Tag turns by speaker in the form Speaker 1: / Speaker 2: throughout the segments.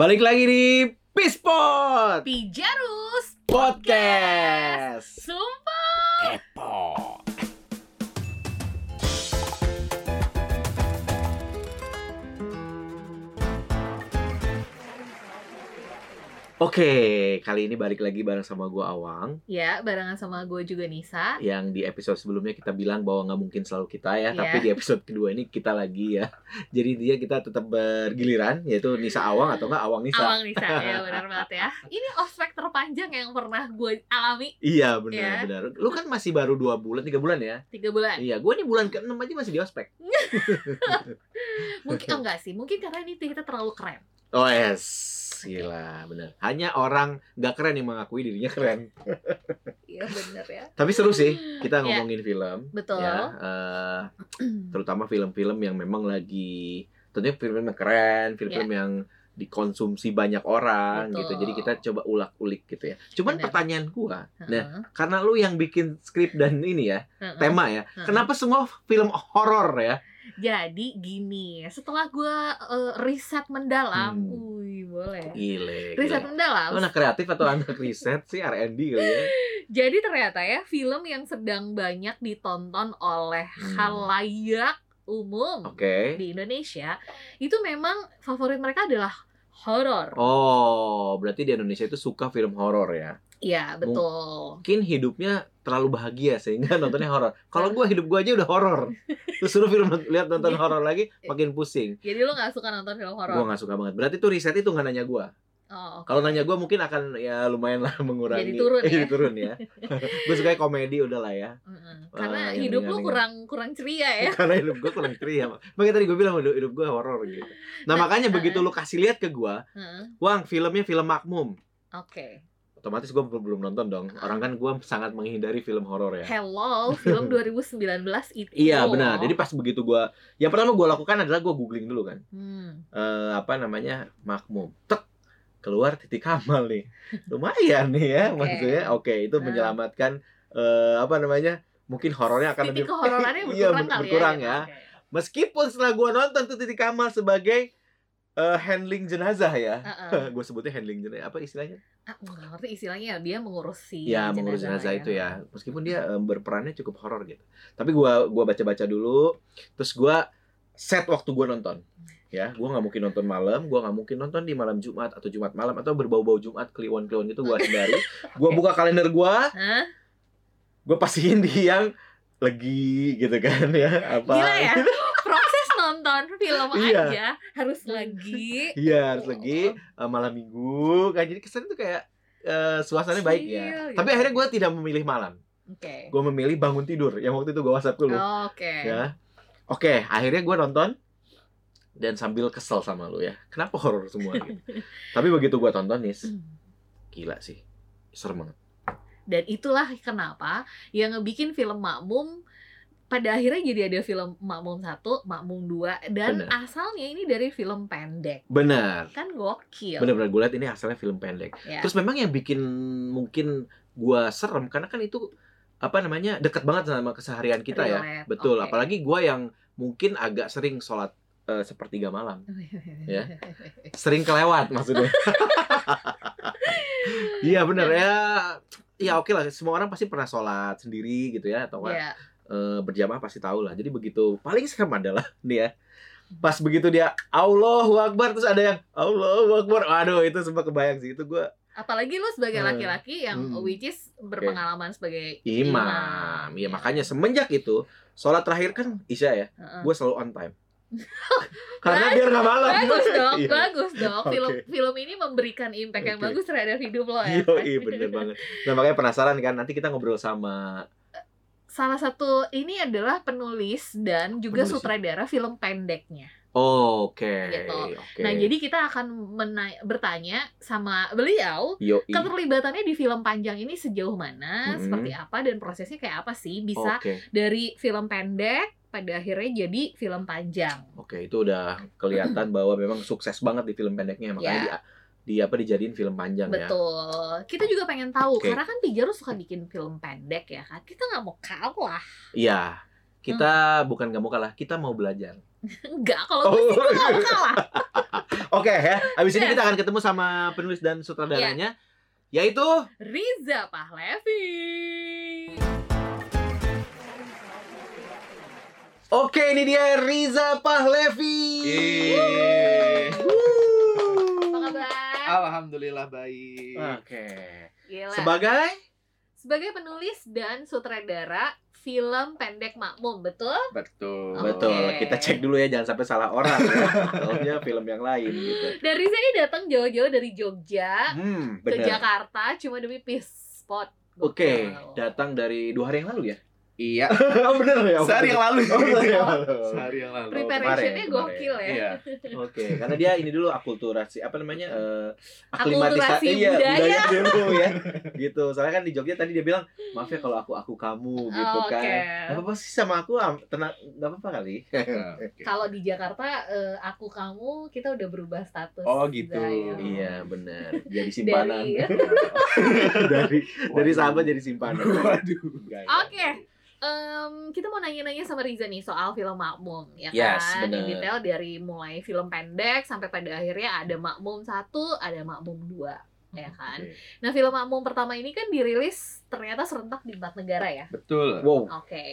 Speaker 1: Balik lagi di Pispot
Speaker 2: Pijarus
Speaker 1: Podcast.
Speaker 2: Sumpah
Speaker 1: Oke, kali ini balik lagi bareng sama gua Awang
Speaker 2: Ya, barengan sama gue juga Nisa
Speaker 1: yang di episode sebelumnya kita bilang bahwa nggak mungkin selalu kita ya,
Speaker 2: Iya.
Speaker 1: tapi di episode kedua ini kita lagi ya. Jadi dia kita tetap bergiliran yaitu Nisa Awang atau enggak Awang Nisa.
Speaker 2: Awang Nisa, ya benar banget ya Ini ospek terpanjang yang pernah gue alami
Speaker 1: Iya benar
Speaker 2: Iya.
Speaker 1: benar. Lu kan masih baru dua bulan tiga bulan ya?
Speaker 2: tiga bulan
Speaker 1: Iya, gue nih bulan ke-6 aja masih di ospek.
Speaker 2: Mungkin oh, enggak sih, mungkin karena ini kita terlalu keren
Speaker 1: Oh yes, gila benar. Hanya orang nggak keren yang mengakui dirinya keren.
Speaker 2: Iya benar ya
Speaker 1: Tapi seru sih kita
Speaker 2: Iya.
Speaker 1: ngomongin film.
Speaker 2: Betul
Speaker 1: Ya, eh, terutama film-film yang memang lagi tentunya film yang keren, film-film yang dikonsumsi banyak orang
Speaker 2: Iya. Betul.
Speaker 1: gitu. Jadi kita coba ulak-ulik gitu ya. Cuman
Speaker 2: Benar.
Speaker 1: pertanyaan gua, nah
Speaker 2: Heeh,
Speaker 1: karena lu yang bikin skrip dan ini ya,
Speaker 2: heeh.
Speaker 1: tema ya.
Speaker 2: Heeh.
Speaker 1: Kenapa semua film horor ya?
Speaker 2: Jadi gini, setelah gue eh, riset mendalam
Speaker 1: Hmm.
Speaker 2: Wih, boleh
Speaker 1: Gile.
Speaker 2: Riset
Speaker 1: gile.
Speaker 2: mendalam
Speaker 1: Lu anak kreatif atau anak riset sih R&D kali ya?
Speaker 2: Jadi ternyata ya film yang sedang banyak ditonton oleh
Speaker 1: Hmm.
Speaker 2: khalayak umum
Speaker 1: Oke.
Speaker 2: di Indonesia itu memang favorit mereka adalah horor.
Speaker 1: Oh, berarti di Indonesia itu suka film horor ya?
Speaker 2: Iya betul.
Speaker 1: Mungkin hidupnya terlalu bahagia sehingga nontonnya horor. Kalau gua hidup gua aja udah horor. Terus suruh film lihat nonton
Speaker 2: Iya.
Speaker 1: horor lagi makin pusing.
Speaker 2: Jadi lu nggak suka nonton film
Speaker 1: Gua
Speaker 2: horor?
Speaker 1: nggak suka banget. Berarti tuh riset itu nggak nanya gua.
Speaker 2: Oh, oke.
Speaker 1: Kalau nanya gua mungkin akan ya lumayan lah mengurangi.
Speaker 2: Jadi turun ya?
Speaker 1: Jadi turun ya. gua suka komedi udahlah ya.
Speaker 2: Mm-mm.
Speaker 1: Wah,
Speaker 2: Karena
Speaker 1: yang
Speaker 2: hidup lu kurang kurang ceria ya.
Speaker 1: Karena hidup gua kurang ceria. Makanya tadi gua bilang hidup, hidup gua horor gitu. Nah, makanya
Speaker 2: uh-uh.
Speaker 1: begitu lu kasih lihat ke gua,
Speaker 2: Heeh.
Speaker 1: Wang, filmnya film makmum.
Speaker 2: Oke.
Speaker 1: Otomatis gua belum nonton dong. Orang kan gua sangat menghindari film horor ya.
Speaker 2: Hello, film 2019 itu.
Speaker 1: Iya benar. Jadi pas begitu gua, yang pertama gua lakukan adalah gua googling dulu kan,
Speaker 2: Hmm.
Speaker 1: Eh apa namanya makmum. Tek keluar titik kamal nih, lumayan nih ya
Speaker 2: Oke.
Speaker 1: maksudnya. Oke itu
Speaker 2: Hmm.
Speaker 1: menyelamatkan eh apa namanya mungkin horornya akan
Speaker 2: Titik
Speaker 1: lebih
Speaker 2: kehororannya
Speaker 1: Iya,
Speaker 2: berkurang
Speaker 1: ber-
Speaker 2: kali
Speaker 1: berkurang
Speaker 2: ya.
Speaker 1: ya.
Speaker 2: gitu. Oke.
Speaker 1: Meskipun setelah gua nonton tuh titik kamal sebagai eh, handling jenazah ya,
Speaker 2: Heeh.
Speaker 1: gue sebutnya handling jenazah apa istilahnya?
Speaker 2: Ah, nggak ngerti istilahnya dia mengurusi
Speaker 1: ya mengurus jenazah itu ya meskipun dia em, berperannya cukup horor gitu tapi gua gua baca-baca dulu terus gua set waktu gua nonton ya gua nggak mungkin nonton malam gua nggak mungkin nonton di malam Jumat atau Jumat malam atau berbau-bau Jumat kliwon-kliwon gitu gua hindari. Gua buka kalender gua.
Speaker 2: Hah?
Speaker 1: gua pastiin di yang legi gitu kan ya apa
Speaker 2: Gila ya Proses nonton film
Speaker 1: Iya.
Speaker 2: aja Harus lagi
Speaker 1: iya harus lagi eh, malam minggu kan. Jadi kesan itu kayak eh, suasananya baik ya.
Speaker 2: Chill,
Speaker 1: tapi
Speaker 2: gitu.
Speaker 1: akhirnya gua tidak memilih malam.
Speaker 2: Oke.
Speaker 1: Gua memilih bangun tidur yang waktu itu gua whatsapp dulu.
Speaker 2: Oke.
Speaker 1: Ya. Oke akhirnya gue nonton dan sambil kesel sama lu ya. Kenapa horor semua gitu? Tapi begitu gue tonton nih
Speaker 2: Hmm.
Speaker 1: gila sih. Serem banget.
Speaker 2: Dan itulah kenapa Yang ngebikin film Makmum pada akhirnya jadi ada film Makmum 1, Makmum 2 Dan
Speaker 1: Benar.
Speaker 2: asalnya ini dari film pendek.
Speaker 1: Benar
Speaker 2: Kan gokil.
Speaker 1: Benar-benar gue liat ini asalnya film pendek.
Speaker 2: Ya.
Speaker 1: terus memang yang bikin mungkin gue serem karena kan itu apa namanya dekat banget sama keseharian kita ya.
Speaker 2: Relate,
Speaker 1: betul
Speaker 2: oke.
Speaker 1: apalagi gue yang mungkin agak sering sholat eh, sepertiga malam. Ya. sering kelewat maksudnya. Iya benar ya ya oke lah. Semua orang pasti pernah sholat sendiri gitu ya atau
Speaker 2: Iya.
Speaker 1: eh, berjamaah pasti tahu lah. Jadi begitu paling serem adalah nih ya pas begitu dia Allahu Akbar terus ada yang Allahu Akbar. Waduh itu sempat kebayang sih. Itu gue
Speaker 2: Apalagi lu sebagai
Speaker 1: Hmm.
Speaker 2: laki-laki yang
Speaker 1: Hmm.
Speaker 2: which is berpengalaman sebagai
Speaker 1: imam. ya
Speaker 2: Iya.
Speaker 1: makanya semenjak itu sholat terakhir kan isya ya
Speaker 2: Heeh.
Speaker 1: gue selalu on time karena biar nggak malam
Speaker 2: bagus dong,
Speaker 1: Iya.
Speaker 2: bagus dong. Film
Speaker 1: Oke.
Speaker 2: film ini memberikan impact yang
Speaker 1: Oke.
Speaker 2: bagus terhadap hidup lo ya.
Speaker 1: Iya, iya bener banget. Nah makanya penasaran kan nanti kita ngobrol sama
Speaker 2: Salah satu ini adalah penulis dan juga
Speaker 1: Penulis.
Speaker 2: sutradara film pendeknya.
Speaker 1: Oh, oke.
Speaker 2: Gitu.
Speaker 1: Oke.
Speaker 2: Nah, jadi kita akan mena- bertanya sama beliau
Speaker 1: Yo,
Speaker 2: keterlibatannya di film panjang ini sejauh mana,
Speaker 1: Mm-mm.
Speaker 2: seperti apa dan prosesnya kayak apa sih bisa
Speaker 1: Oke.
Speaker 2: dari film pendek pada akhirnya jadi film panjang.
Speaker 1: Oke, itu udah kelihatan bahwa memang sukses banget di film pendeknya makanya
Speaker 2: Ya.
Speaker 1: di, di apa dijadiin film panjang ya.
Speaker 2: Betul. Kita juga pengen tahu
Speaker 1: Oke.
Speaker 2: karena kan Pijaro suka bikin film pendek ya kan. Kita nggak mau kalah.
Speaker 1: Iya. kita bukan nggak mau kalah, kita mau belajar.
Speaker 2: Enggak, kalau gue sih gue gak mau kalah.
Speaker 1: Oke ya, habis ini
Speaker 2: Yes.
Speaker 1: kita akan ketemu sama penulis dan sutradaranya, yaitu
Speaker 2: Riza Pahlevi.
Speaker 1: Oke, ini dia Riza Pahlevi.
Speaker 3: Yeay.
Speaker 2: Apa kabar?
Speaker 3: Alhamdulillah baik.
Speaker 1: Oke.
Speaker 2: Gila.
Speaker 1: Sebagai
Speaker 2: Sebagai penulis dan sutradara film pendek makmum, betul?
Speaker 3: Betul.
Speaker 2: Oke.
Speaker 1: betul, kita cek dulu ya jangan sampai salah orang ya. Soalnya film yang lain gitu.
Speaker 2: Dan Riza ini datang jauh-jauh dari Jogja
Speaker 1: Hmm,
Speaker 2: ke. Jakarta cuma demi peace spot.
Speaker 1: Oke,
Speaker 2: Gokil.
Speaker 1: datang dari dua hari yang lalu ya?
Speaker 3: Iya.
Speaker 1: oh bener ya?
Speaker 3: Sehari yang lalu.
Speaker 1: Oh, sehari yang lalu.
Speaker 3: Sehari yang lalu.
Speaker 2: Preparationnya gokil ya.
Speaker 3: Iya.
Speaker 1: Oke, karena dia ini dulu akulturasi apa namanya? eh
Speaker 2: Akulturasi
Speaker 1: iya,
Speaker 2: budaya.
Speaker 1: dulu ya. Gitu. Soalnya kan di Jogja tadi dia bilang, "Maaf ya kalau aku aku kamu" gitu
Speaker 2: Oh,
Speaker 1: kan.
Speaker 2: oke.
Speaker 1: Apa-apa sih sama aku, tenang, gak apa-apa kali.
Speaker 3: Oke.
Speaker 2: Kalau di Jakarta eh, aku kamu kita udah berubah status.
Speaker 3: Oh, gitu.
Speaker 2: Zayo.
Speaker 1: iya, bener. Jadi simpanan.
Speaker 2: Dari
Speaker 1: dari dari sahabat jadi simpanan.
Speaker 3: Waduh.
Speaker 1: Enggak, enggak.
Speaker 2: Em, kita mau nanya-nanya sama Riza nih soal film Makmum ya
Speaker 1: Yes,
Speaker 2: kan
Speaker 1: bener.
Speaker 2: in detail dari mulai film pendek sampai pada akhirnya ada Makmum satu ada Makmum dua ya kan
Speaker 1: Oke.
Speaker 2: nah film Makmum pertama ini kan dirilis ternyata serentak di empat negara ya
Speaker 3: Betul.
Speaker 1: Wow.
Speaker 2: oke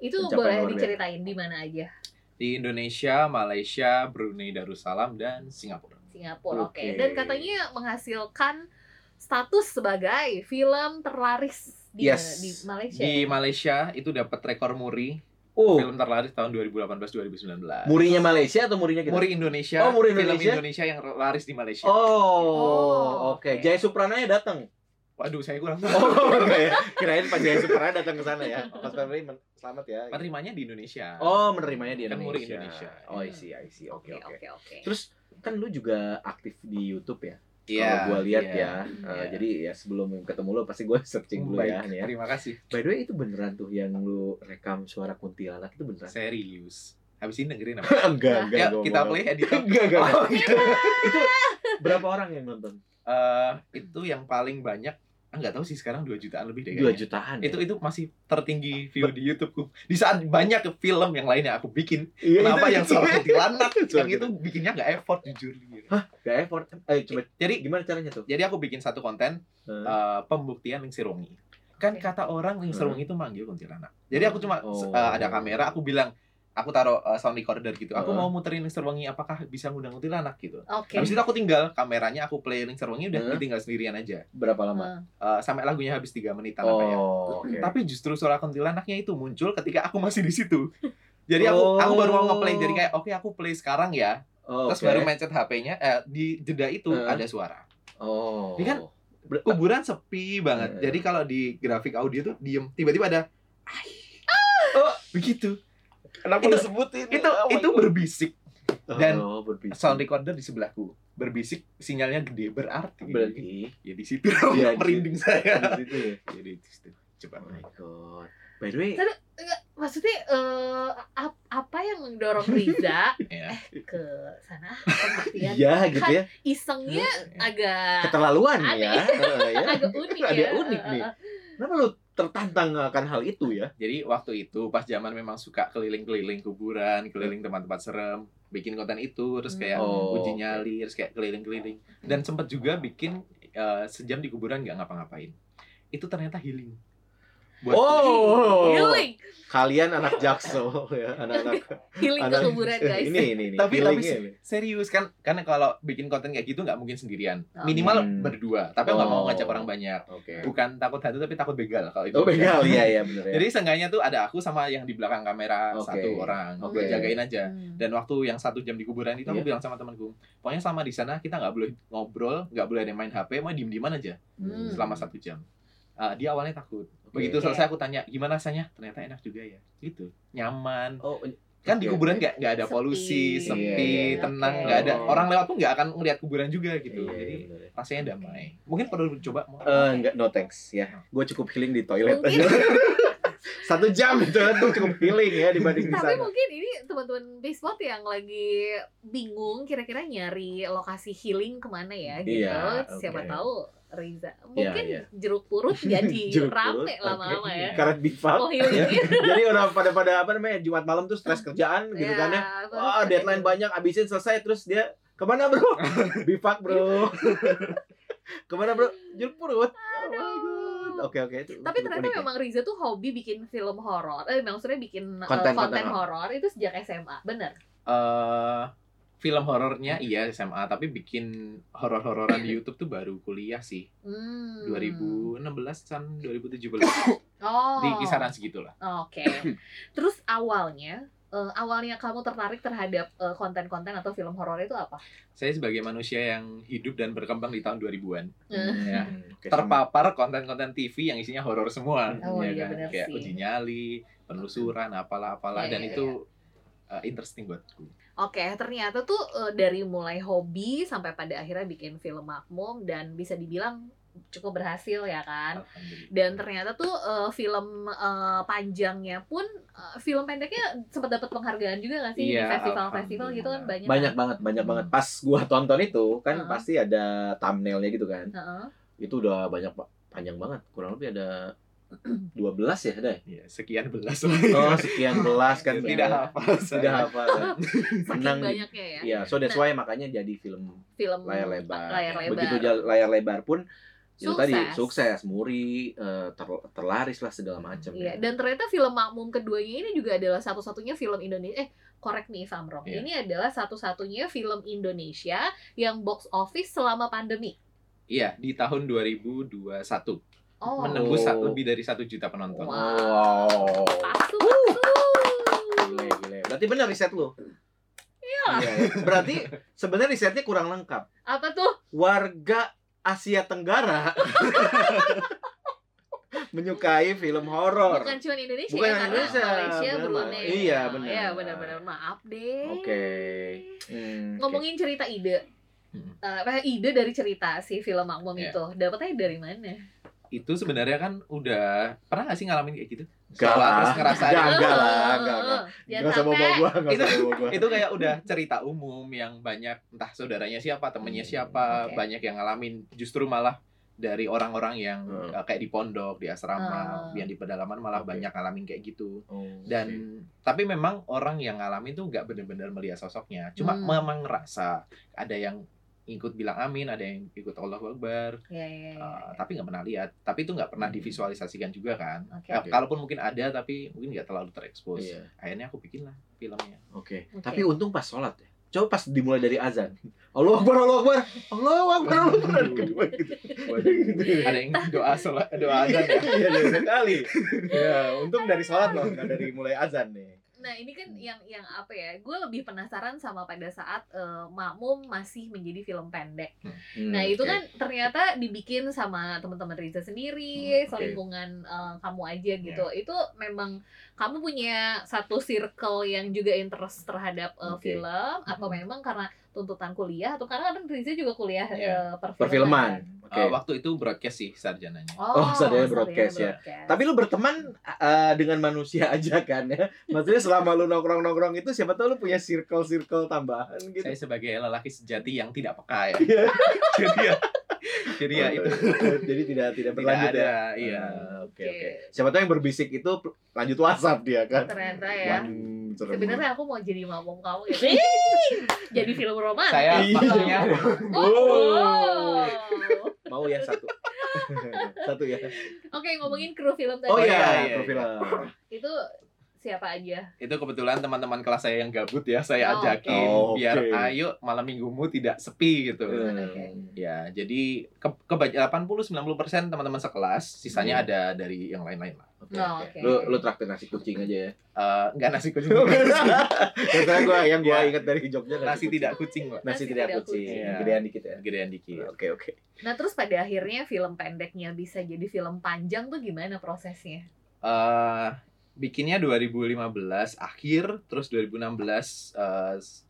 Speaker 2: itu
Speaker 1: Pencapaian
Speaker 2: boleh diceritain di mana aja
Speaker 3: Di Indonesia, Malaysia, Brunei Darussalam dan Singapura.
Speaker 2: Singapura oke
Speaker 1: Oke.
Speaker 2: dan katanya menghasilkan status sebagai film terlaris di,
Speaker 1: Yes.
Speaker 2: di Malaysia
Speaker 3: Di Malaysia itu dapat rekor muri
Speaker 1: Oh,
Speaker 3: film terlaris tahun 2018-2019.
Speaker 1: murinya Malaysia atau murinya kita?
Speaker 3: Muri Indonesia.
Speaker 1: Oh, muri
Speaker 3: Film
Speaker 1: Indonesia?
Speaker 3: Indonesia yang laris di Malaysia.
Speaker 1: Oh,
Speaker 2: Oh,
Speaker 1: oke.
Speaker 2: oke.
Speaker 1: Jaya Suprananya datang.
Speaker 3: Waduh, saya kurang tahu.
Speaker 1: Oh, oke ya. Kirain Pak Jaya Suprana datang ke sana ya. Mas men- selamat ya.
Speaker 3: Penerimanya di Indonesia.
Speaker 1: Oh, menerimanya di
Speaker 3: Kan
Speaker 1: Indonesia.
Speaker 3: muri Indonesia.
Speaker 1: Oh, I see, I see. Oke,
Speaker 2: oke
Speaker 1: oke.
Speaker 2: oke oke
Speaker 1: Terus kan lu juga aktif di YouTube ya?
Speaker 3: Iya.
Speaker 1: Kalau gua lihat
Speaker 3: iya,
Speaker 1: ya. Eh,
Speaker 3: iya.
Speaker 1: Jadi ya sebelum ketemu lu pasti gua searching dulu
Speaker 3: Baik,
Speaker 1: ya nih ya.
Speaker 3: Terima kasih.
Speaker 1: By the way itu beneran tuh yang lu rekam suara kuntilanak itu beneran?
Speaker 3: Serius. Habis ini dengerin apa?
Speaker 1: enggak, enggak.
Speaker 3: Ya,
Speaker 1: gua
Speaker 3: kita play editor.
Speaker 1: Enggak, enggak.
Speaker 3: Oh,
Speaker 1: itu berapa orang yang nonton?
Speaker 3: Eh, itu yang paling banyak enggak tahu sih sekarang 2 jutaan lebih deh
Speaker 1: Dua
Speaker 3: kayaknya.
Speaker 1: jutaan.
Speaker 3: Itu itu masih tertinggi view di YouTubeku. Di saat banyak film yang lain yang aku bikin,
Speaker 1: Iya,
Speaker 3: kenapa
Speaker 1: itu-
Speaker 3: yang soal kuntilanak
Speaker 1: Suara
Speaker 3: yang itu bikinnya nggak effort jujur gitu.
Speaker 1: Gak effort. Eh, coba
Speaker 3: Jadi
Speaker 1: gimana caranya tuh?
Speaker 3: jadi aku bikin satu konten
Speaker 1: Eh,
Speaker 3: eh, pembuktian Ling Sirungi. Kan kata orang Ling Sirungi itu manggil kuntilanak. Jadi aku cuma
Speaker 1: Oh.
Speaker 3: eh, ada kamera, aku bilang aku taruh eh, sound recorder gitu. Aku
Speaker 1: Heeh.
Speaker 3: mau muterin Ling Sirungi apakah bisa ngundang kuntilanak gitu.
Speaker 2: oke
Speaker 3: Habis itu aku tinggal kameranya aku play Ling Sirungi udah
Speaker 1: Heeh.
Speaker 3: ditinggal sendirian aja.
Speaker 1: berapa lama?
Speaker 2: Hmm.
Speaker 3: Eh, sampai lagunya habis 3 menitan apa ya.
Speaker 1: Oh, oke.
Speaker 3: Tapi justru suara kuntilanaknya itu muncul ketika aku masih di situ. Jadi aku aku baru mau ngeplay jadi kayak oke aku play sekarang ya.
Speaker 1: Oh,
Speaker 3: Terus
Speaker 1: oke.
Speaker 3: baru mencet HP-nya eh, di jeda itu
Speaker 1: Heeh.
Speaker 3: ada suara.
Speaker 1: Oh.
Speaker 3: Ini kan
Speaker 1: Ber-
Speaker 3: Kuburan sepi banget.
Speaker 1: Heeh.
Speaker 3: Jadi kalau di grafik audio tuh diem tiba-tiba ada
Speaker 1: Oh.
Speaker 3: begitu.
Speaker 1: Kenapa
Speaker 3: Itu-
Speaker 1: lu sebutin?
Speaker 3: Itu
Speaker 1: Oh
Speaker 3: itu
Speaker 1: God.
Speaker 3: berbisik dan
Speaker 1: oh, berbisik.
Speaker 3: sound recorder di sebelahku. Berbisik sinyalnya gede berarti
Speaker 1: berarti
Speaker 3: ya di situ
Speaker 1: Iya, di-
Speaker 3: merinding saya.
Speaker 1: di situ ya.
Speaker 3: Jadi di situ. Coba.
Speaker 1: Oh my god. By the way,
Speaker 2: Tapi, enggak, maksudnya eh, ap- apa yang mendorong Riza
Speaker 3: Ya.
Speaker 2: ke sana pembuktian
Speaker 1: iya gitu ya.
Speaker 2: isengnya agak
Speaker 1: Keterlaluan ya. Heeh, ya.
Speaker 2: agak unik
Speaker 1: Agak
Speaker 2: ya
Speaker 1: unik nih. Kenapa lu tertantang akan hal itu ya?
Speaker 3: Jadi waktu itu pas zaman memang suka keliling-keliling kuburan, keliling tempat-tempat serem, bikin konten itu, terus kayak
Speaker 1: Oh,
Speaker 3: uji nyali, terus kayak keliling-keliling. Dan sempat juga bikin eh, sejam di kuburan nggak ngapa-ngapain. Itu ternyata healing. Buat
Speaker 1: Oh.
Speaker 2: healing
Speaker 1: Kalian anak jakso ya, anak-anak.
Speaker 2: healing ke
Speaker 1: anak-
Speaker 2: kuburan guys
Speaker 1: Ini ini ini.
Speaker 3: Tapi- tapi
Speaker 1: ini.
Speaker 3: serius kan karena kalau bikin konten kayak gitu nggak mungkin sendirian
Speaker 2: Oh.
Speaker 3: minimal
Speaker 1: Hmm.
Speaker 3: berdua tapi nggak
Speaker 1: Oh.
Speaker 3: mau ngajak orang banyak
Speaker 1: Oke.
Speaker 3: bukan takut hantu tapi takut begal kalau itu
Speaker 1: Oh begal, iya iya bener ya.
Speaker 3: jadi seenggaknya tuh ada aku sama yang di belakang kamera
Speaker 1: Oke.
Speaker 3: satu orang
Speaker 1: Oke.
Speaker 3: gue jagain aja
Speaker 2: Hmm.
Speaker 3: dan waktu yang satu jam di kuburan itu aku
Speaker 1: Iya.
Speaker 3: bilang sama temanku pokoknya selama di sana kita nggak boleh ngobrol nggak boleh ada main hp mau diem dieman aja
Speaker 2: Hmm.
Speaker 3: selama satu jam Ah, dia awalnya takut. Begitu
Speaker 2: Oke.
Speaker 3: selesai aku tanya gimana rasanya ternyata enak juga ya gitu nyaman
Speaker 1: Oh,
Speaker 3: kan di kuburan nggak nggak ada
Speaker 2: Sepi.
Speaker 3: polusi
Speaker 1: Iya,
Speaker 3: sepi
Speaker 1: iya.
Speaker 3: tenang
Speaker 2: Oke.
Speaker 3: nggak ada
Speaker 1: Oh.
Speaker 3: orang lewat pun nggak akan ngeliat kuburan juga gitu
Speaker 1: Iya, iya,
Speaker 3: jadi
Speaker 1: bener ya.
Speaker 3: rasanya damai mungkin perlu coba mau
Speaker 1: Eh, enggak no thanks ya. Gue cukup healing di toilet. satu jam itu tuh cukup healing ya dibanding di
Speaker 2: Tapi
Speaker 1: sana.
Speaker 2: mungkin ini teman-teman Bispot yang lagi bingung kira-kira nyari lokasi healing ke mana ya gitu.
Speaker 1: Iya,
Speaker 2: Siapa
Speaker 1: oke.
Speaker 2: tahu Riza. Mungkin
Speaker 1: iya.
Speaker 2: jeruk purut jadi
Speaker 1: Jeruk
Speaker 2: rame lama-lama
Speaker 1: oke.
Speaker 2: ya.
Speaker 1: Karet bifak.
Speaker 2: Oh healingnya.
Speaker 1: Jadi udah pada pada apa namanya Jumat malam tuh stres kerjaan gitu kan ya. Wah deadline banyak abisin selesai terus dia ke mana bro? Bifak bro. ke mana bro? Jeruk purut. Oh God. Oke oke itu.
Speaker 2: Tapi ternyata
Speaker 1: ya.
Speaker 2: memang Riza tuh hobi bikin film horor. Eh maksudnya bikin eh,
Speaker 1: Konten-
Speaker 2: konten,
Speaker 1: konten
Speaker 2: horor itu sejak SMA, bener?
Speaker 3: eh film horornya iya SMA tapi bikin horor-hororan di YouTube tuh baru kuliah sih
Speaker 2: Hmm.
Speaker 3: 2016an 2017
Speaker 2: Oh.
Speaker 3: di kisaran segitulah
Speaker 2: Oke. Terus awalnya eh, awalnya kamu tertarik terhadap eh, konten-konten atau film horor itu apa?
Speaker 3: saya sebagai manusia yang hidup dan berkembang di tahun 2000-an
Speaker 2: Eh,
Speaker 3: ya.
Speaker 1: Hmm,
Speaker 3: terpapar konten-konten TV yang isinya horor semua.
Speaker 2: Oh,
Speaker 3: ya
Speaker 2: iya,
Speaker 3: kan? kayak
Speaker 2: sih.
Speaker 3: uji nyali penelusuran apalah apalah.
Speaker 2: Iya,
Speaker 3: dan
Speaker 2: iya,
Speaker 3: itu uh, interesting buatku.
Speaker 2: Oke, ternyata tuh eh, dari mulai hobi sampai pada akhirnya bikin film makmum dan bisa dibilang cukup berhasil ya kan. Dan ternyata tuh eh, film eh, panjangnya pun eh, film pendeknya sempat dapat penghargaan juga nggak sih di
Speaker 3: Iya,
Speaker 2: festival-festival gitu kan banyak.
Speaker 1: banyak
Speaker 2: kan?
Speaker 1: banget banyak
Speaker 2: Hmm.
Speaker 1: banget pas gua tonton itu kan
Speaker 2: Heeh.
Speaker 1: pasti ada thumbnailnya gitu kan
Speaker 2: Heeh.
Speaker 1: itu udah banyak panjang banget kurang lebih ada 12 ya ada ya?
Speaker 3: Ya, sekian belas lah
Speaker 1: oh sekian belas kan
Speaker 3: tidak
Speaker 1: bener.
Speaker 3: hafal
Speaker 1: tidak hafal Menang.
Speaker 2: banyaknya ya.
Speaker 1: Iya, so that's why makanya jadi film
Speaker 2: Film
Speaker 1: layar lebar.
Speaker 2: Layar lebar.
Speaker 1: Begitu layar lebar pun itu
Speaker 2: Sukses.
Speaker 1: tadi sukses, muri, eh, ter- terlaris lah segala macam.
Speaker 2: Iya,
Speaker 1: ya.
Speaker 2: dan ternyata film Makmum keduanya ini juga adalah satu-satunya film Indonesia eh correct me if I'm wrong.
Speaker 3: Iya.
Speaker 2: Ini adalah satu-satunya film Indonesia yang box office selama pandemi.
Speaker 3: Iya, di tahun 2021
Speaker 2: Oh.
Speaker 3: menembus
Speaker 1: Oh.
Speaker 3: lebih dari satu juta penonton.
Speaker 2: Wow.
Speaker 1: Wow.
Speaker 2: Pasu, pasu.
Speaker 1: Gile, gile. Berarti benar riset lu.
Speaker 2: Iya.
Speaker 1: Iya, iya. Berarti sebenarnya risetnya kurang lengkap.
Speaker 2: Apa tuh?
Speaker 1: Warga Asia Tenggara menyukai film horor.
Speaker 2: Bukan cuma Indonesia,
Speaker 1: Bukan
Speaker 2: ya,
Speaker 1: Indonesia,
Speaker 2: Malaysia,
Speaker 1: benar.
Speaker 2: Brunei.
Speaker 1: Iya, benar.
Speaker 2: Iya, benar-benar. Maaf deh.
Speaker 1: Oke. Hmm, oke.
Speaker 2: Ngomongin cerita ide.
Speaker 3: Hmm.
Speaker 2: Eh, apa ide dari cerita si film Makmum
Speaker 3: Iya.
Speaker 2: itu. Dapatnya dari mana?
Speaker 3: Itu sebenarnya kan udah pernah gak sih ngalamin kayak gitu? Sekolah
Speaker 1: lah.
Speaker 3: terus ngerasain
Speaker 1: Enggak, enggak lah, enggak.
Speaker 2: Jangan
Speaker 1: Nggak usah bawa gua, nggak usah
Speaker 3: Itu-
Speaker 1: bawa gua.
Speaker 3: itu kayak udah cerita umum yang banyak entah saudaranya siapa temennya siapa
Speaker 2: Oke.
Speaker 3: banyak yang ngalamin justru malah dari orang-orang yang
Speaker 1: Hmm.
Speaker 3: uh, kayak di pondok di asrama
Speaker 2: Oh.
Speaker 3: yang di pedalaman malah
Speaker 1: Oke.
Speaker 3: banyak ngalamin kayak gitu
Speaker 1: Oh,
Speaker 3: dan
Speaker 1: oke.
Speaker 3: tapi memang orang yang ngalamin tuh nggak benar-benar melihat sosoknya cuma
Speaker 2: Hmm.
Speaker 3: memang ngerasa ada yang ikut bilang amin ada yang ikut Allahu Akbar
Speaker 2: Iya, iya, iya.
Speaker 3: uh, tapi nggak pernah lihat tapi itu nggak pernah
Speaker 1: Hmm.
Speaker 3: divisualisasikan juga kan
Speaker 2: Oke.
Speaker 3: Eh, kalaupun mungkin ada tapi mungkin nggak terlalu terekspos
Speaker 1: Iya.
Speaker 3: akhirnya aku bikin lah filmnya
Speaker 1: Oke.
Speaker 2: Oke.
Speaker 1: Tapi untung pas sholat ya. Coba pas dimulai dari azan. Allah Akbar, Allah Akbar. Allah Akbar, Allah Akbar. Kedua gitu. Gitu.
Speaker 3: ada yang doa sholat doa azan ya
Speaker 1: Iya, dari sekali. Ya, untung dari sholat loh, nggak dari mulai azan nih.
Speaker 2: Nah ini kan yang yang apa ya? Gue lebih penasaran sama pada saat eh, Makmum masih menjadi film pendek.
Speaker 1: Hmm,
Speaker 2: Nah itu
Speaker 1: oke.
Speaker 2: kan ternyata dibikin sama teman-teman Riza sendiri,
Speaker 1: Hmm, oke.
Speaker 2: selingkungan eh, kamu aja gitu. Itu memang kamu punya satu circle yang juga interest terhadap eh,
Speaker 1: Oke.
Speaker 2: film atau
Speaker 1: Hmm.
Speaker 2: memang karena tuntutan kuliah atau karena kan Riza juga kuliah
Speaker 3: Iya.
Speaker 2: eh, perfilman.
Speaker 1: Perfilman. Oke.
Speaker 3: Uh, waktu itu broadcast sih sarjananya.
Speaker 1: Oh, sadar
Speaker 2: sarjana
Speaker 1: broadcast ya. Tapi lu berteman uh, dengan manusia aja kan ya. Maksudnya selama lu nongkrong-nongkrong itu siapa tahu lu punya circle-circle tambahan gitu.
Speaker 3: Saya sebagai lelaki sejati yang tidak peka ya.
Speaker 1: Iya.
Speaker 3: jadi ya, jadi ya itu
Speaker 1: Jadi tidak tidak
Speaker 3: tidak
Speaker 1: berlanjut
Speaker 3: ada.
Speaker 1: ya.
Speaker 3: Iya.
Speaker 1: Oke
Speaker 2: Oke.
Speaker 1: Siapa tahu yang berbisik itu lanjut WhatsApp dia kan.
Speaker 2: ternyata ya. Sebenarnya aku mau jadi makmum kamu gitu. jadi film romantis.
Speaker 3: Saya
Speaker 1: Iya.
Speaker 3: maksudnya
Speaker 2: Oh.
Speaker 1: mau ya satu. satu ya.
Speaker 2: Oke, ngomongin kru film tadi.
Speaker 1: Oh
Speaker 3: iya,
Speaker 1: iya,
Speaker 3: iya,
Speaker 1: profil.
Speaker 2: Itu siapa aja?
Speaker 3: itu kebetulan teman-teman kelas saya yang gabut ya saya
Speaker 2: Oh,
Speaker 3: ajakin
Speaker 1: oke.
Speaker 3: biar
Speaker 1: Oke.
Speaker 3: ayo malam minggumu tidak sepi gitu.
Speaker 2: Oke.
Speaker 3: Ya, jadi ke, ke 80 90% teman-teman sekelas, sisanya
Speaker 1: Hmm.
Speaker 3: ada dari yang lain-lain lah.
Speaker 1: Oke,
Speaker 2: Oh,
Speaker 1: oke.
Speaker 2: oke.
Speaker 1: Lu lu traktir nasi kucing aja ya.
Speaker 3: Eh, enggak nasi kucing.
Speaker 1: Biasanya gua yang gua
Speaker 3: Ya.
Speaker 1: ingat dari Jogja
Speaker 3: nasi
Speaker 1: kucing.
Speaker 3: tidak kucing, Pak.
Speaker 1: Nasi,
Speaker 2: Nasi
Speaker 1: tidak
Speaker 2: tidak
Speaker 1: kucing.
Speaker 3: kucing. Iya.
Speaker 1: Gedean dikit ya.
Speaker 3: Gedean dikit.
Speaker 1: Oke oke.
Speaker 2: Nah, terus pada akhirnya film pendeknya bisa jadi film panjang tuh gimana prosesnya?
Speaker 3: eh bikinnya 2015 akhir terus 2016 eh, s-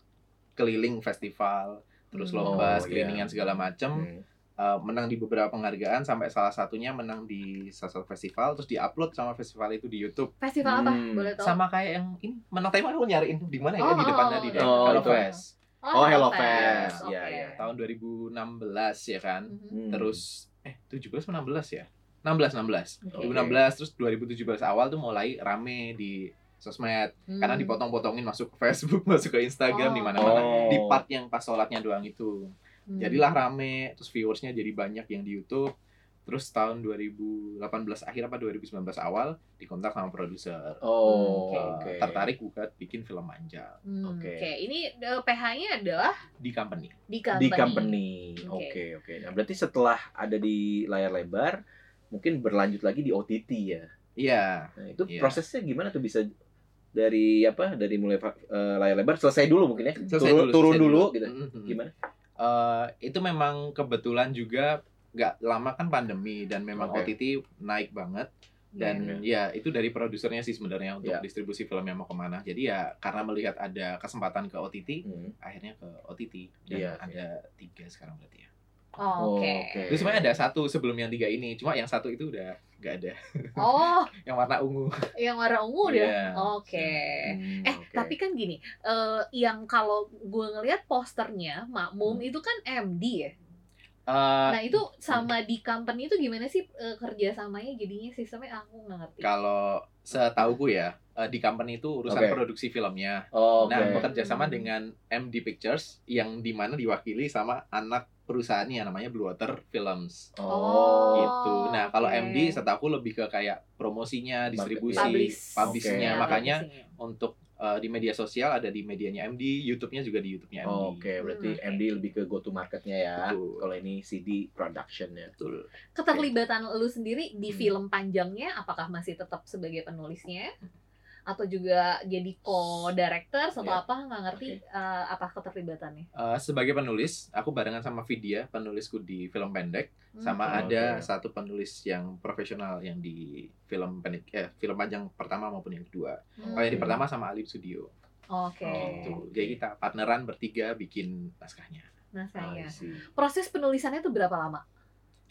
Speaker 3: keliling festival terus
Speaker 2: Hmm.
Speaker 3: lomba
Speaker 1: Oh,
Speaker 3: screeningan
Speaker 1: iya.
Speaker 3: segala macem
Speaker 1: Hmm.
Speaker 3: uh, menang di beberapa penghargaan sampai salah satunya menang di salah satu festival terus diupload sama festival itu di YouTube
Speaker 2: Festival apa?
Speaker 1: Hmm.
Speaker 2: Boleh tahu?
Speaker 3: sama kayak yang ini menang tema aku nyariin di mana ya
Speaker 2: Oh,
Speaker 3: di depannya
Speaker 2: oh,
Speaker 3: di
Speaker 2: oh,
Speaker 3: depan
Speaker 1: oh.
Speaker 3: Hello
Speaker 1: itu.
Speaker 3: Fest
Speaker 1: Oh, Hello
Speaker 2: Fest.
Speaker 1: Fest.
Speaker 2: Oke.
Speaker 1: Iya, iya.
Speaker 3: tahun 2016 ya kan
Speaker 2: Mhm.
Speaker 1: Hmm.
Speaker 3: terus eh 17 atau 16 ya 16 16
Speaker 2: Oke.
Speaker 3: 2016 terus 2017 awal tuh mulai rame di sosmed karena
Speaker 2: Hmm.
Speaker 3: dipotong-potongin masuk ke Facebook masuk ke Instagram
Speaker 2: Oh.
Speaker 3: di mana-mana
Speaker 1: Oh.
Speaker 3: di part yang pas sholatnya doang itu
Speaker 2: Hmm.
Speaker 3: jadilah rame terus viewersnya jadi banyak yang di YouTube terus tahun 2018 akhir apa 2019 awal dikontak sama produser
Speaker 1: Oh,
Speaker 2: Hmm,
Speaker 3: Eh,
Speaker 1: oke.
Speaker 3: tertarik buat bikin film panjang
Speaker 2: Hmm,
Speaker 1: Oke.
Speaker 2: Oke, ini eh, PH-nya adalah
Speaker 3: di company
Speaker 2: di company.
Speaker 1: Di company.
Speaker 2: Oke.
Speaker 1: Oke, oke. Nah, berarti setelah ada di layar lebar, mungkin berlanjut lagi di OTT ya.
Speaker 3: iya
Speaker 1: Nah, itu
Speaker 3: Iya.
Speaker 1: prosesnya gimana tuh bisa dari apa? Dari mulai eh, layar lebar selesai dulu mungkin ya.
Speaker 3: Selesai
Speaker 1: turun
Speaker 3: dulu,
Speaker 1: turun
Speaker 3: selesai
Speaker 1: dulu,
Speaker 3: dulu.
Speaker 1: gitu.
Speaker 3: Mhm.
Speaker 1: Gimana?
Speaker 3: Eh, itu memang kebetulan juga nggak lama kan pandemi dan memang
Speaker 1: Oke.
Speaker 3: OTT naik banget dan ya itu dari produsernya sih sebenarnya untuk
Speaker 1: Ya.
Speaker 3: distribusi filmnya mau ke mana jadi ya karena melihat ada kesempatan ke OTT
Speaker 1: Hmm.
Speaker 3: akhirnya ke OTT dan
Speaker 1: Iya,
Speaker 3: ada tiga sekarang berarti ya
Speaker 2: Oh, Oke.
Speaker 1: Oke.
Speaker 3: itu sebenarnya ada satu sebelum yang tiga ini cuma yang satu itu udah nggak ada
Speaker 2: Oh,
Speaker 3: yang warna ungu
Speaker 2: yang warna ungu deh.
Speaker 3: Iya.
Speaker 2: Oke.
Speaker 1: Hmm,
Speaker 2: Eh,
Speaker 1: oke.
Speaker 2: tapi kan gini, eh yang kalau gue ngelihat posternya Makmum
Speaker 1: Hmm.
Speaker 2: itu kan MD ya.
Speaker 3: Eh,
Speaker 2: Nah, itu sama di company itu gimana sih eh, kerjasamanya jadinya sistemnya aku nggak ngerti.
Speaker 3: kalau setauku ya eh, di company itu urusan
Speaker 1: Oke.
Speaker 3: produksi filmnya
Speaker 1: Oh, oke.
Speaker 3: Nah, bekerja sama
Speaker 2: Hmm.
Speaker 3: dengan MD Pictures yang di mana diwakili sama anak perusahaannya namanya Blue Water Films
Speaker 1: Oh.
Speaker 3: gitu. Nah, kalau
Speaker 2: oke.
Speaker 3: MD setahu lebih ke kayak promosinya, distribusi,
Speaker 2: Publish.
Speaker 3: publishnya.
Speaker 1: Oke.
Speaker 3: Makanya
Speaker 2: publishingnya.
Speaker 3: untuk uh, di media sosial ada di medianya MD, YouTube-nya juga di YouTube-nya MD.
Speaker 1: Oh, Oke, berarti
Speaker 2: Hmm.
Speaker 1: MD lebih ke go to marketnya ya. Kalau ini CD production ya.
Speaker 3: Betul.
Speaker 2: keterlibatan lu sendiri di
Speaker 1: Hmm.
Speaker 2: film panjangnya apakah masih tetap sebagai penulisnya atau juga jadi co-director atau
Speaker 1: Iya.
Speaker 2: apa nggak ngerti eh, apa keterlibatannya
Speaker 3: Uh, sebagai penulis, aku barengan sama Vidya, penulisku di film pendek,
Speaker 2: Hmm,
Speaker 3: sama
Speaker 1: oke.
Speaker 3: ada
Speaker 1: Oke.
Speaker 3: satu penulis yang profesional yang di film pendek, eh, film panjang pertama maupun yang kedua.
Speaker 2: Hmm.
Speaker 3: Kalau yang di pertama sama Alif Studio.
Speaker 2: oke
Speaker 3: Gitu.
Speaker 1: Oh.
Speaker 3: Jadi kita partneran bertiga bikin naskahnya.
Speaker 2: nah saya
Speaker 1: see.
Speaker 2: proses penulisannya tuh berapa lama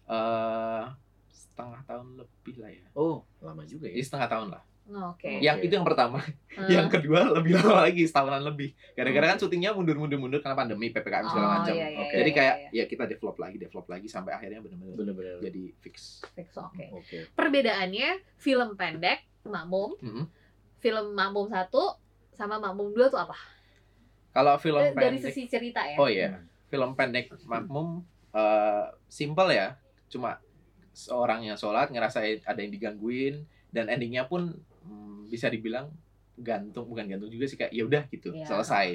Speaker 3: eh setengah tahun lebih lah ya.
Speaker 1: Oh, lama juga
Speaker 3: Jadi
Speaker 1: ya.
Speaker 3: setengah tahun lah.
Speaker 2: Oke
Speaker 3: Yang itu yang pertama.
Speaker 2: Eh,
Speaker 3: Yang kedua lebih lama lagi, setahunan lebih. Gara-gara kan syutingnya mundur-mundur-mundur karena pandemi, PPKM segala
Speaker 2: oh,
Speaker 3: macam.
Speaker 2: iya, iya,
Speaker 1: Oke.
Speaker 2: iya,
Speaker 3: Jadi kayak
Speaker 2: iya,
Speaker 3: ya kita develop lagi, develop lagi sampai akhirnya benar-benar jadi fix.
Speaker 2: Fix, oke
Speaker 1: Oke.
Speaker 2: perbedaannya film pendek Makmum
Speaker 3: Mhm.
Speaker 2: film Makmum satu sama Makmum dua tuh apa
Speaker 3: Kalau film
Speaker 2: dari
Speaker 3: pendek,
Speaker 2: sisi cerita ya
Speaker 3: oh iya, film pendek makmum eh simple ya, cuma seorang yang sholat ngerasa ada yang digangguin dan endingnya pun mm, bisa dibilang gantung bukan gantung juga sih kayak ya udah gitu
Speaker 2: Iya.
Speaker 3: selesai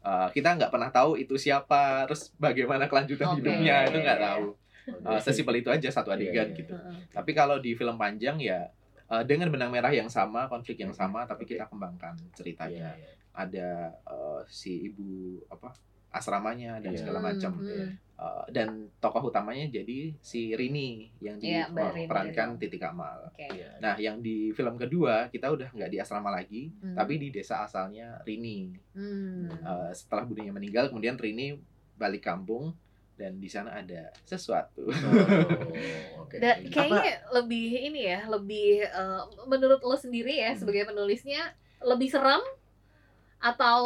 Speaker 3: Eh, kita nggak pernah tahu itu siapa terus bagaimana kelanjutan
Speaker 2: Oke.
Speaker 3: hidupnya itu nggak
Speaker 2: Iya.
Speaker 3: tahu Eh, sesimpel itu aja satu
Speaker 1: Iya,
Speaker 3: adegan
Speaker 1: iya,
Speaker 3: gitu
Speaker 2: Heeh.
Speaker 3: tapi kalau di film panjang ya eh, dengan benang merah yang sama konflik yang sama tapi kita kembangkan ceritanya
Speaker 1: iya.
Speaker 3: ada eh, si ibu apa asramanya dan
Speaker 1: Iya.
Speaker 3: segala macam
Speaker 2: Hmm,
Speaker 3: Eh, dan tokoh utamanya jadi si Rini yang
Speaker 2: Iya,
Speaker 3: diperankan Titik Kamal.
Speaker 2: Oke.
Speaker 1: Iya.
Speaker 3: Nah, yang di film kedua kita udah nggak di asrama lagi,
Speaker 2: Hmm.
Speaker 3: tapi di desa asalnya Rini.
Speaker 2: Hmm.
Speaker 3: Eh, setelah budinya meninggal, kemudian Rini balik kampung dan di sana ada sesuatu.
Speaker 1: Oh, oke.
Speaker 2: Dan
Speaker 1: Apa-
Speaker 2: kayaknya lebih ini ya, lebih eh, menurut lo sendiri ya
Speaker 3: Hmm.
Speaker 2: sebagai penulisnya lebih seram atau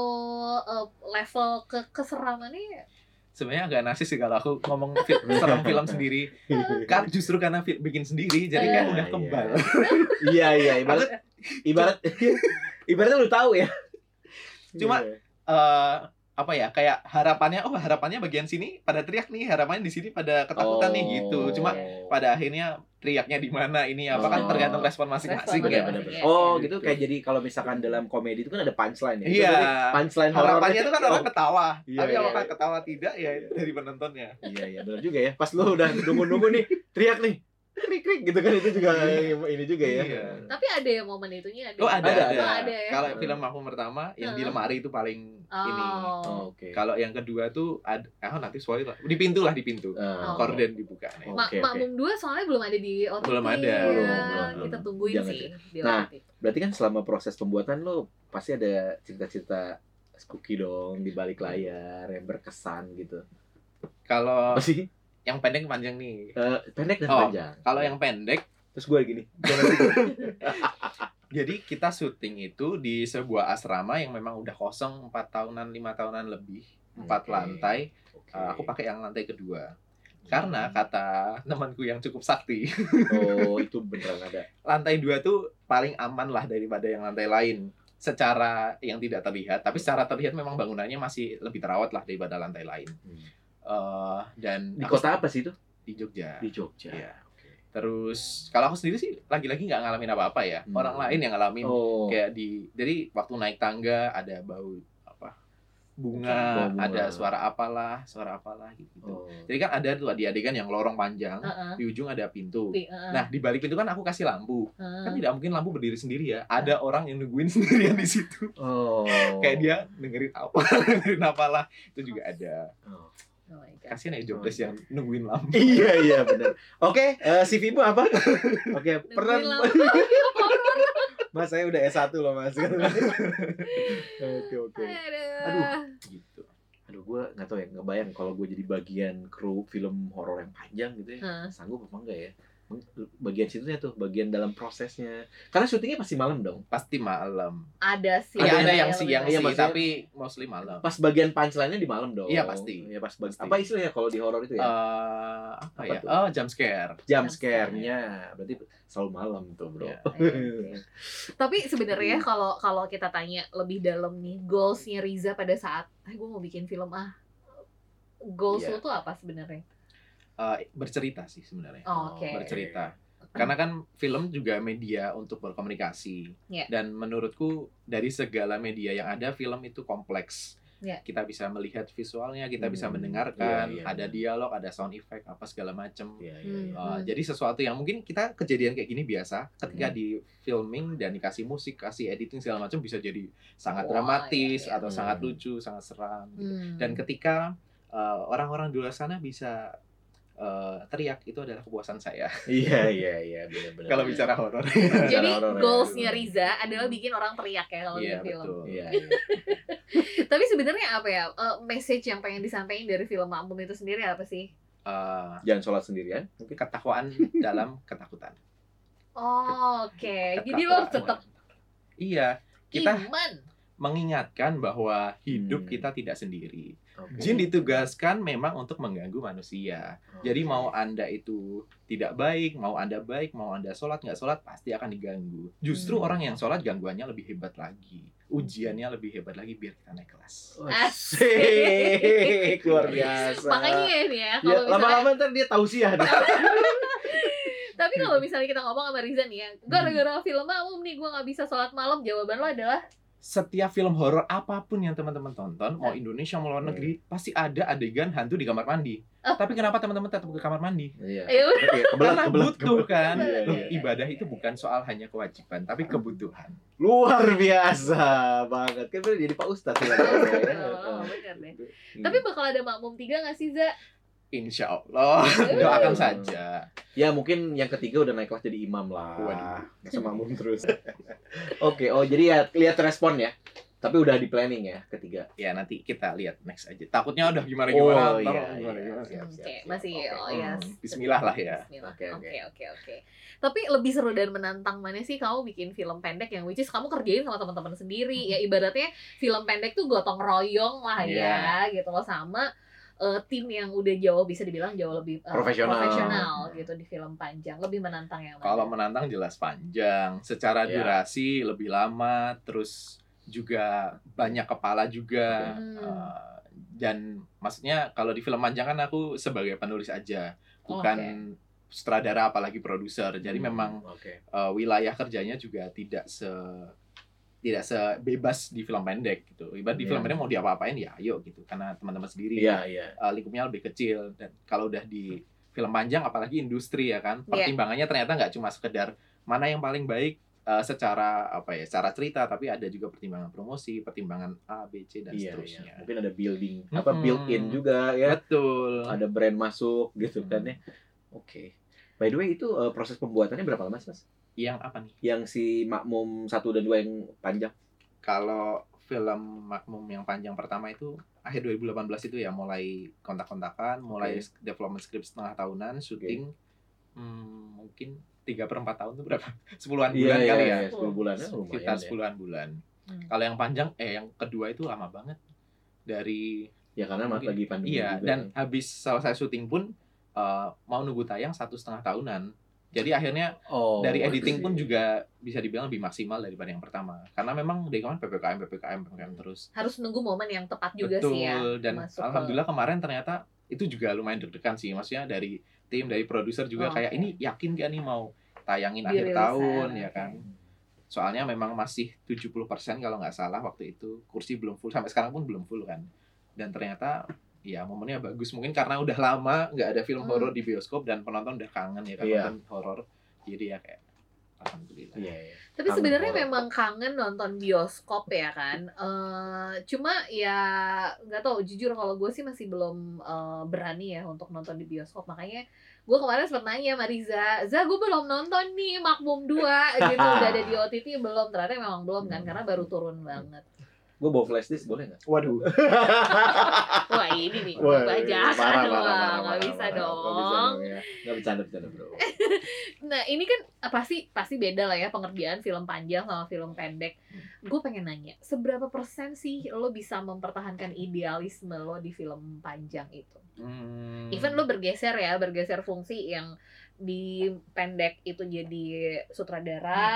Speaker 2: eh, level ke keseramannya
Speaker 3: Sebenarnya agak nasis sih kalau aku ngomong fi- serem film sendiri. Kan justru karena bikin sendiri, jadi kan
Speaker 2: Iya,
Speaker 3: udah
Speaker 1: iya.
Speaker 3: kebal.
Speaker 1: Iya, iya, ibarat ibarat ibaratnya lu tahu ya.
Speaker 3: Cuma- eh apa ya kayak harapannya oh harapannya bagian sini pada teriak nih harapannya di sini pada ketakutan nih gitu cuma
Speaker 1: Oh.
Speaker 3: pada akhirnya teriaknya di mana ini apa kan
Speaker 2: Oh.
Speaker 3: tergantung respon masing-masing ya.
Speaker 2: Iya,
Speaker 1: Oh,
Speaker 3: iya.
Speaker 1: gitu kayak jadi kalau misalkan dalam komedi itu kan ada punchline ya.
Speaker 3: Iya.
Speaker 1: Punchline
Speaker 3: harapannya itu kan orang
Speaker 1: Oh,
Speaker 3: ketawa
Speaker 1: Iya,
Speaker 3: tapi
Speaker 1: iya.
Speaker 3: apakah ketawa tidak ya
Speaker 1: Iya.
Speaker 3: dari penontonnya
Speaker 1: Iya, iya, benar juga ya. Pas lu udah nunggu-nunggu nih, teriak nih. Krik krik gitu kan itu juga ini juga ya.
Speaker 3: Iya.
Speaker 2: tapi ada yang momen itunya ada.
Speaker 3: oh ada
Speaker 1: Ada,
Speaker 3: ada,
Speaker 2: Oh, ada ya.
Speaker 3: kalau film aku pertama yang di lemari itu paling ini
Speaker 2: Oh.
Speaker 1: Oh, Oke.
Speaker 3: kalau yang kedua tuh ada ah nanti spoiler di pintu lah di pintu
Speaker 1: Ah,
Speaker 2: Oh.
Speaker 3: korden dibuka.
Speaker 2: Ma-
Speaker 1: Oke, oke.
Speaker 2: Makmum 2 soalnya belum ada di OTT.
Speaker 3: Belum ada.
Speaker 2: Ya,
Speaker 1: Belum, belum,
Speaker 2: Kita tungguin
Speaker 1: Jangan
Speaker 2: sih di
Speaker 1: Nah. Berarti kan selama proses pembuatan lo pasti ada cerita-cerita spooky dong di balik layar yang berkesan gitu.
Speaker 3: kalau. Yang pendek panjang nih.
Speaker 1: Eh, pendek dan
Speaker 3: Oh,
Speaker 1: panjang.
Speaker 3: Kalau yang pendek,
Speaker 1: terus gue gini.
Speaker 3: jadi kita syuting itu di sebuah asrama yang memang udah kosong 4 tahunan, lima tahunan lebih, empat
Speaker 1: Oke.
Speaker 3: lantai.
Speaker 1: Oke.
Speaker 3: Uh, aku pakai yang lantai kedua. Karena kata temanku yang cukup sakti,
Speaker 1: Oh, itu beneran ada.
Speaker 3: lantai dua tuh paling aman lah daripada yang lantai lain. Secara yang tidak terlihat, tapi secara terlihat memang bangunannya masih lebih terawat lah daripada lantai lain. Eh, dan
Speaker 1: Di
Speaker 3: aku-
Speaker 1: kota apa sih itu?
Speaker 3: Di Jogja.
Speaker 1: Di Jogja.
Speaker 3: Iya.
Speaker 1: Oke.
Speaker 3: Terus kalau aku sendiri sih lagi-lagi nggak ngalamin apa-apa ya.
Speaker 1: Hmm.
Speaker 3: Orang lain yang ngalamin
Speaker 1: Oh.
Speaker 3: kayak di jadi waktu naik tangga ada bau apa bunga,
Speaker 1: bunga.
Speaker 3: ada suara apalah, suara apalah gitu.
Speaker 1: Oh.
Speaker 3: Jadi kan ada tuh di adegan yang lorong panjang,
Speaker 2: Heeh.
Speaker 3: di ujung ada pintu.
Speaker 2: Pi- heeh.
Speaker 3: Nah, di balik pintu kan aku kasih lampu.
Speaker 2: Heeh.
Speaker 3: Kan tidak mungkin lampu berdiri sendiri ya. Ada orang yang nungguin sendirian di situ.
Speaker 1: Oh.
Speaker 3: Kayak dia dengerin apa, dengerin apalah. Itu juga ada.
Speaker 1: Oh.
Speaker 2: Oh.
Speaker 3: Kasihan ya jobless
Speaker 1: Oh,
Speaker 3: yang nungguin lampu.
Speaker 1: Iya iya benar. Oke, eh, CV-mu apa? Oke, peran
Speaker 2: Nungguin lampu.
Speaker 1: Mas saya udah S1 loh Mas. Oke oke.
Speaker 2: Aduh.
Speaker 1: Aduh.
Speaker 3: gitu.
Speaker 1: Aduh gue nggak tahu ya ngebayang kalau gue jadi bagian kru film horor yang panjang gitu ya.
Speaker 2: Hah.
Speaker 1: Sanggup apa enggak ya? Bagian situnya tuh, bagian dalam prosesnya. Karena syutingnya pasti malam dong.
Speaker 3: Pasti malam.
Speaker 2: Ada sih.
Speaker 3: Iya, ada
Speaker 1: yang
Speaker 3: yang siang
Speaker 1: Iya,
Speaker 3: sih,
Speaker 1: maksudnya-
Speaker 3: tapi mostly malam.
Speaker 1: Pas bagian punchline-nya di malam dong.
Speaker 3: Iya, pasti.
Speaker 1: Iya pas bagi-
Speaker 3: Pasti.
Speaker 1: Apa istilahnya kalau di horor itu ya?
Speaker 3: Eh, apa,
Speaker 1: Apa
Speaker 3: ya?
Speaker 1: tuh?
Speaker 3: Oh, jump scare.
Speaker 1: Jump scare-nya. Berarti selalu malam tuh, Bro.
Speaker 3: Iya.
Speaker 2: Iya. Tapi sebenarnya kalau kalau kita tanya lebih dalam nih goalsnya Riza pada saat, eh gue mau bikin film ah, goals
Speaker 1: Iya.
Speaker 2: lo tuh apa sebenarnya?
Speaker 3: Eh, bercerita sih sebenarnya.
Speaker 2: Oh, Oke.
Speaker 3: Bercerita. Karena kan film juga media untuk berkomunikasi.
Speaker 2: Iya.
Speaker 3: Dan menurutku dari segala media yang ada, film itu kompleks.
Speaker 2: Iya.
Speaker 3: Kita bisa melihat visualnya, kita bisa
Speaker 1: Hmm,
Speaker 3: mendengarkan,
Speaker 1: iya, iya,
Speaker 3: ada
Speaker 1: benar.
Speaker 3: dialog, ada sound effect, apa segala macam.
Speaker 1: Iya, iya,
Speaker 2: Hmm.
Speaker 1: iya.
Speaker 3: Uh, Jadi sesuatu yang mungkin kita kejadian kayak gini biasa ketika
Speaker 1: Hmm.
Speaker 3: di filming dan dikasih musik, kasih editing segala macam bisa jadi sangat
Speaker 2: Wah,
Speaker 3: dramatis
Speaker 2: iya, iya.
Speaker 3: atau
Speaker 1: Hmm.
Speaker 3: sangat lucu, sangat seram. gitu.
Speaker 2: Hmm.
Speaker 3: Dan ketika uh, orang-orang di luar sana bisa uh, teriak itu adalah kepuasan saya.
Speaker 1: Iya, iya, iya, benar-benar.
Speaker 3: Kalau bicara horor.
Speaker 2: Jadi
Speaker 1: horor ya.
Speaker 2: goalsnya Riza adalah bikin orang teriak ya kalau
Speaker 3: Iya,
Speaker 2: bikin film.
Speaker 3: betul.
Speaker 1: Iya, iya.
Speaker 2: Tapi sebenarnya apa ya eh, message yang pengen disampaikan dari film Makmum itu sendiri apa sih?
Speaker 3: Uh,
Speaker 1: Jangan sholat sendirian. Mungkin
Speaker 3: ketakwaan dalam ketakutan.
Speaker 2: Oh, Oke, jadi lo harus tetap
Speaker 3: Iya, kita
Speaker 2: iman.
Speaker 3: mengingatkan bahwa hidup
Speaker 1: Hmm.
Speaker 3: kita tidak sendiri.
Speaker 1: Oke.
Speaker 3: Jin ditugaskan memang untuk mengganggu manusia. Jadi
Speaker 1: Oke.
Speaker 3: mau anda itu tidak baik, mau anda baik, mau anda sholat nggak sholat pasti akan diganggu. Justru
Speaker 2: Hmm.
Speaker 3: orang yang sholat gangguannya lebih hebat lagi, ujiannya lebih hebat lagi biar kita naik kelas.
Speaker 1: Asik, luar biasa.
Speaker 2: Makanya ini ya
Speaker 1: Ya,
Speaker 2: kalau misalnya
Speaker 1: lama-lama ntar dia tausiah nih.
Speaker 2: Tapi kalau misalnya kita ngomong sama Riza nih ya, gara-gara film Makmum nih gue nggak bisa sholat malam, jawaban lo adalah
Speaker 3: Setiap film horor apa pun yang teman-teman tonton, mau Indonesia mau luar
Speaker 1: Hmm.
Speaker 3: negeri, pasti ada adegan hantu di kamar mandi.
Speaker 2: Oh.
Speaker 3: Tapi kenapa teman-teman tetap ke kamar mandi?
Speaker 1: Iya.
Speaker 2: ya udah.
Speaker 1: Oke, kebelat,
Speaker 3: Karena
Speaker 1: kebelat,
Speaker 3: butuh
Speaker 1: kebelat.
Speaker 3: kan.
Speaker 1: Iya,
Speaker 3: Loh,
Speaker 1: iya.
Speaker 3: ibadah itu bukan soal hanya kewajiban, tapi kebutuhan.
Speaker 1: Luar biasa banget. Kan jadi Pak Ustadz ya.
Speaker 2: Oh, bener deh. Tapi bakal ada Makmum 3 nggak sih Za?
Speaker 3: Insya Allah, doakan saja.
Speaker 1: Ya mungkin yang ketiga udah naik kelas jadi imam lah.
Speaker 3: Waduh.
Speaker 1: Masa makmum terus. Oke, oh jadi ya lihat respon ya. Tapi udah di planning ya ketiga.
Speaker 3: Ya nanti kita lihat next aja. Takutnya udah gimana
Speaker 1: Oh,
Speaker 3: gimana.
Speaker 1: iya,
Speaker 3: ntar
Speaker 1: iya.
Speaker 3: gimana gimana.
Speaker 1: Siap,
Speaker 2: Oke,
Speaker 1: siap, siap.
Speaker 2: masih
Speaker 1: Oke.
Speaker 2: oh ya.
Speaker 3: Hmm, Bismillah lah ya.
Speaker 1: Oke,
Speaker 2: Oke,
Speaker 1: oke.
Speaker 2: oke, oke. Tapi lebih seru dan menantang mana sih kamu bikin film pendek yang which is kamu kerjain sama teman-teman sendiri. Ya ibaratnya film pendek tuh gotong royong lah ya gitu loh sama eh, tim yang udah jauh bisa dibilang jauh lebih eh,
Speaker 1: Profesional.
Speaker 2: profesional gitu di film panjang. Lebih menantang yang mana?
Speaker 3: Kalau menantang jelas panjang. Secara
Speaker 1: Ya.
Speaker 3: durasi lebih lama, terus juga banyak kepala juga.
Speaker 2: Hmm.
Speaker 3: Eh, dan maksudnya kalau di film panjang kan aku sebagai penulis aja, bukan sutradara apalagi produser. Jadi
Speaker 1: Hmm,
Speaker 3: memang
Speaker 1: Oke.
Speaker 3: eh, wilayah kerjanya juga tidak se tidak sebebas di film pendek gitu. Ibarat di
Speaker 1: Iya.
Speaker 3: film pendek mau diapa-apain ya ayo gitu karena teman-teman sendiri
Speaker 1: Iya, iya.
Speaker 3: eh, lingkupnya lebih kecil dan kalau udah di film panjang apalagi industri ya kan
Speaker 2: Iya.
Speaker 3: pertimbangannya ternyata nggak cuma sekedar mana yang paling baik eh, secara apa ya secara cerita tapi ada juga pertimbangan promosi pertimbangan A B C dan
Speaker 1: Iya,
Speaker 3: seterusnya
Speaker 1: iya. Mungkin ada building, apa
Speaker 3: Mm-mm.
Speaker 1: built in juga ya.
Speaker 3: betul
Speaker 1: Ada brand masuk gitu
Speaker 3: Hmm.
Speaker 1: kan ya. Oke. By the way itu eh, proses pembuatannya berapa lama sih, Mas?
Speaker 3: Yang apa nih
Speaker 1: Yang si makmum satu dan dua yang panjang.
Speaker 3: kalau film Makmum yang panjang pertama itu akhir 2018 itu ya mulai kontak-kontakan, mulai development script setengah tahunan, syuting hmm, mungkin tiga per empat tahun itu berapa? Sepuluhan bulan
Speaker 1: Iya,
Speaker 3: kali
Speaker 1: iya,
Speaker 3: ya.
Speaker 1: iya, 10 bulan ya,
Speaker 3: Sekitar
Speaker 1: ya.
Speaker 3: sepuluhan bulan.
Speaker 2: Hmm.
Speaker 3: Kalau yang panjang, eh yang kedua itu lama banget. Dari
Speaker 1: Ya karena
Speaker 3: Mungkin.
Speaker 1: lagi pandemi
Speaker 3: iya
Speaker 1: juga
Speaker 3: dan
Speaker 1: kan.
Speaker 3: habis selesai syuting pun eh, mau nunggu tayang satu setengah tahunan. Jadi akhirnya
Speaker 1: oh,
Speaker 3: dari editing pun juga bisa dibilang lebih maksimal daripada yang pertama. Karena memang dari kemarin ppkm ppkm ppkm terus.
Speaker 2: harus nunggu momen yang tepat juga
Speaker 3: Betul.
Speaker 2: sih ya
Speaker 3: Dan
Speaker 2: masuk ke-
Speaker 3: alhamdulillah kemarin ternyata itu juga lumayan deg-degan sih. Maksudnya dari tim dari produser juga
Speaker 2: Oh,
Speaker 3: kayak
Speaker 2: oke.
Speaker 3: ini yakin gak nih mau tayangin
Speaker 2: Dirilis,
Speaker 3: akhir tahun
Speaker 2: ah,
Speaker 3: ya kan. Soalnya memang masih 70% kalau nggak salah waktu itu kursi belum full sampai sekarang pun belum full kan. Dan ternyata ya momennya bagus mungkin karena udah lama nggak ada film
Speaker 2: Hmm.
Speaker 3: horor di bioskop dan penonton udah kangen ya kan
Speaker 1: Iya.
Speaker 3: nonton horor. Jadi ya kayak alhamdulillah.
Speaker 1: Iya, iya.
Speaker 2: Tapi
Speaker 1: Kangen
Speaker 2: sebenarnya memang kangen nonton bioskop ya kan. Eh cuma ya nggak tahu. Jujur kalau gue sih masih belum eh, berani ya untuk nonton di bioskop. Makanya gue kemarin sempat nanya sama Riza, Za gue belum nonton nih Makmum 2 gitu udah ada di OTT belum? Ternyata memang belum kan karena baru turun banget.
Speaker 1: Gue bawa flash disk boleh nggak?
Speaker 3: Waduh.
Speaker 2: Wah ini nih
Speaker 1: Wah,
Speaker 2: bajakan
Speaker 1: parah, parah,
Speaker 2: wah
Speaker 1: parah,
Speaker 2: nggak
Speaker 1: parah,
Speaker 2: bisa
Speaker 1: parah. Nggak bisa
Speaker 2: dong.
Speaker 1: dong ya. Nggak bercanda bercanda bro.
Speaker 2: Nah ini kan eh, pasti pasti beda lah ya pengerjaan film panjang sama film pendek. Gue pengen nanya, seberapa persen sih lo bisa mempertahankan idealisme lo di film panjang itu?
Speaker 3: Hmm.
Speaker 2: Even lo bergeser ya, bergeser fungsi yang di pendek itu jadi sutradara,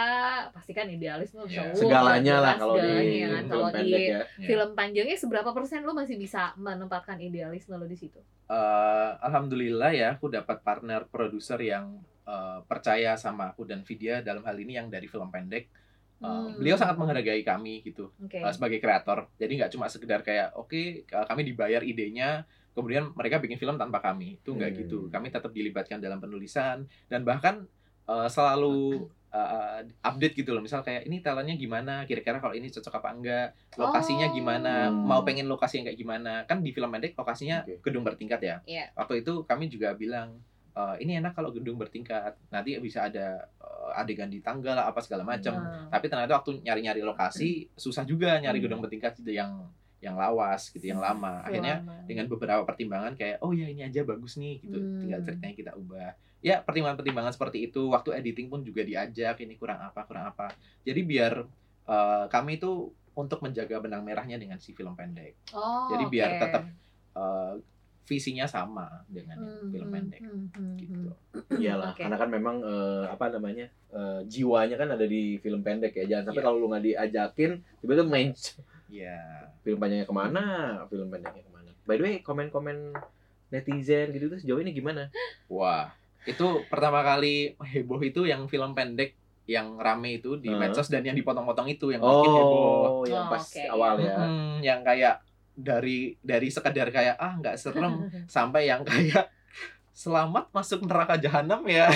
Speaker 2: pasti kan idealisme bisa
Speaker 3: Ya,
Speaker 2: wuh,
Speaker 1: Segalanya lah kalau di
Speaker 2: kan.
Speaker 1: film
Speaker 2: Kalau di
Speaker 1: pendek ya.
Speaker 3: Ya.
Speaker 2: film panjangnya seberapa persen lo masih bisa menempatkan idealisme lo di situ?
Speaker 3: Eh, alhamdulillah ya aku dapat partner produser yang eh, percaya sama aku dan Vidya dalam hal ini yang dari film pendek. Eh,
Speaker 2: Hmm.
Speaker 3: Beliau sangat menghargai kami gitu
Speaker 2: Oke.
Speaker 3: eh, sebagai kreator. Jadi nggak cuma sekedar kayak oke eh, kami dibayar idenya, kemudian mereka bikin film tanpa kami. Itu nggak
Speaker 1: Hmm.
Speaker 3: gitu. Kami tetap dilibatkan dalam penulisan dan bahkan eh, selalu eh, update gitu loh. Misal kayak ini talentnya gimana, kira-kira kalau ini cocok apa enggak, lokasinya
Speaker 2: Oh.
Speaker 3: gimana,
Speaker 1: Hmm.
Speaker 3: mau pengen lokasi yang kayak gimana. Kan di film pendek lokasinya
Speaker 1: Oke.
Speaker 3: gedung bertingkat ya
Speaker 2: Iya.
Speaker 3: waktu itu kami juga bilang "Eh, ini enak kalau gedung bertingkat nanti bisa ada eh, adegan di tangga lah apa segala macam
Speaker 2: Nah.
Speaker 3: tapi ternyata waktu nyari-nyari lokasi susah juga nyari
Speaker 1: Hmm.
Speaker 3: gedung bertingkat gitu yang yang lawas gitu yang lama akhirnya
Speaker 2: Lama.
Speaker 3: dengan beberapa pertimbangan kayak oh ya ini aja bagus nih gitu
Speaker 2: Hmm.
Speaker 3: tinggal ceritanya kita ubah ya pertimbangan-pertimbangan seperti itu waktu editing pun juga diajak ini kurang apa kurang apa jadi biar eh, kami itu untuk menjaga benang merahnya dengan si film pendek
Speaker 2: Oh,
Speaker 3: Jadi biar tetap eh, visinya sama dengan
Speaker 2: Hmm,
Speaker 3: film
Speaker 2: hmm,
Speaker 3: pendek
Speaker 2: hmm, hmm,
Speaker 3: gitu.
Speaker 2: hmm.
Speaker 1: Iyalah,
Speaker 2: Oke.
Speaker 1: karena kan memang eh, apa namanya eh, jiwanya kan ada di film pendek ya. Jangan sampai
Speaker 3: Iya.
Speaker 1: kalau lu nggak diajakin, tiba-tiba main
Speaker 3: Ya,
Speaker 1: film panjangnya ke mana, film pendeknya ke mana. By the way, komen-komen netizen gitu tuh sejauh ini gimana?
Speaker 3: wah itu pertama kali heboh itu yang film pendek yang rame itu di
Speaker 1: Heeh.
Speaker 3: medsos dan yang dipotong-potong itu yang bikin heboh.
Speaker 1: Oh, yang
Speaker 2: Oh,
Speaker 1: pas
Speaker 2: oke.
Speaker 1: awal ya.
Speaker 3: Mm, yang kayak dari dari sekedar kayak ah nggak serem sampai yang kayak selamat masuk neraka jahanam ya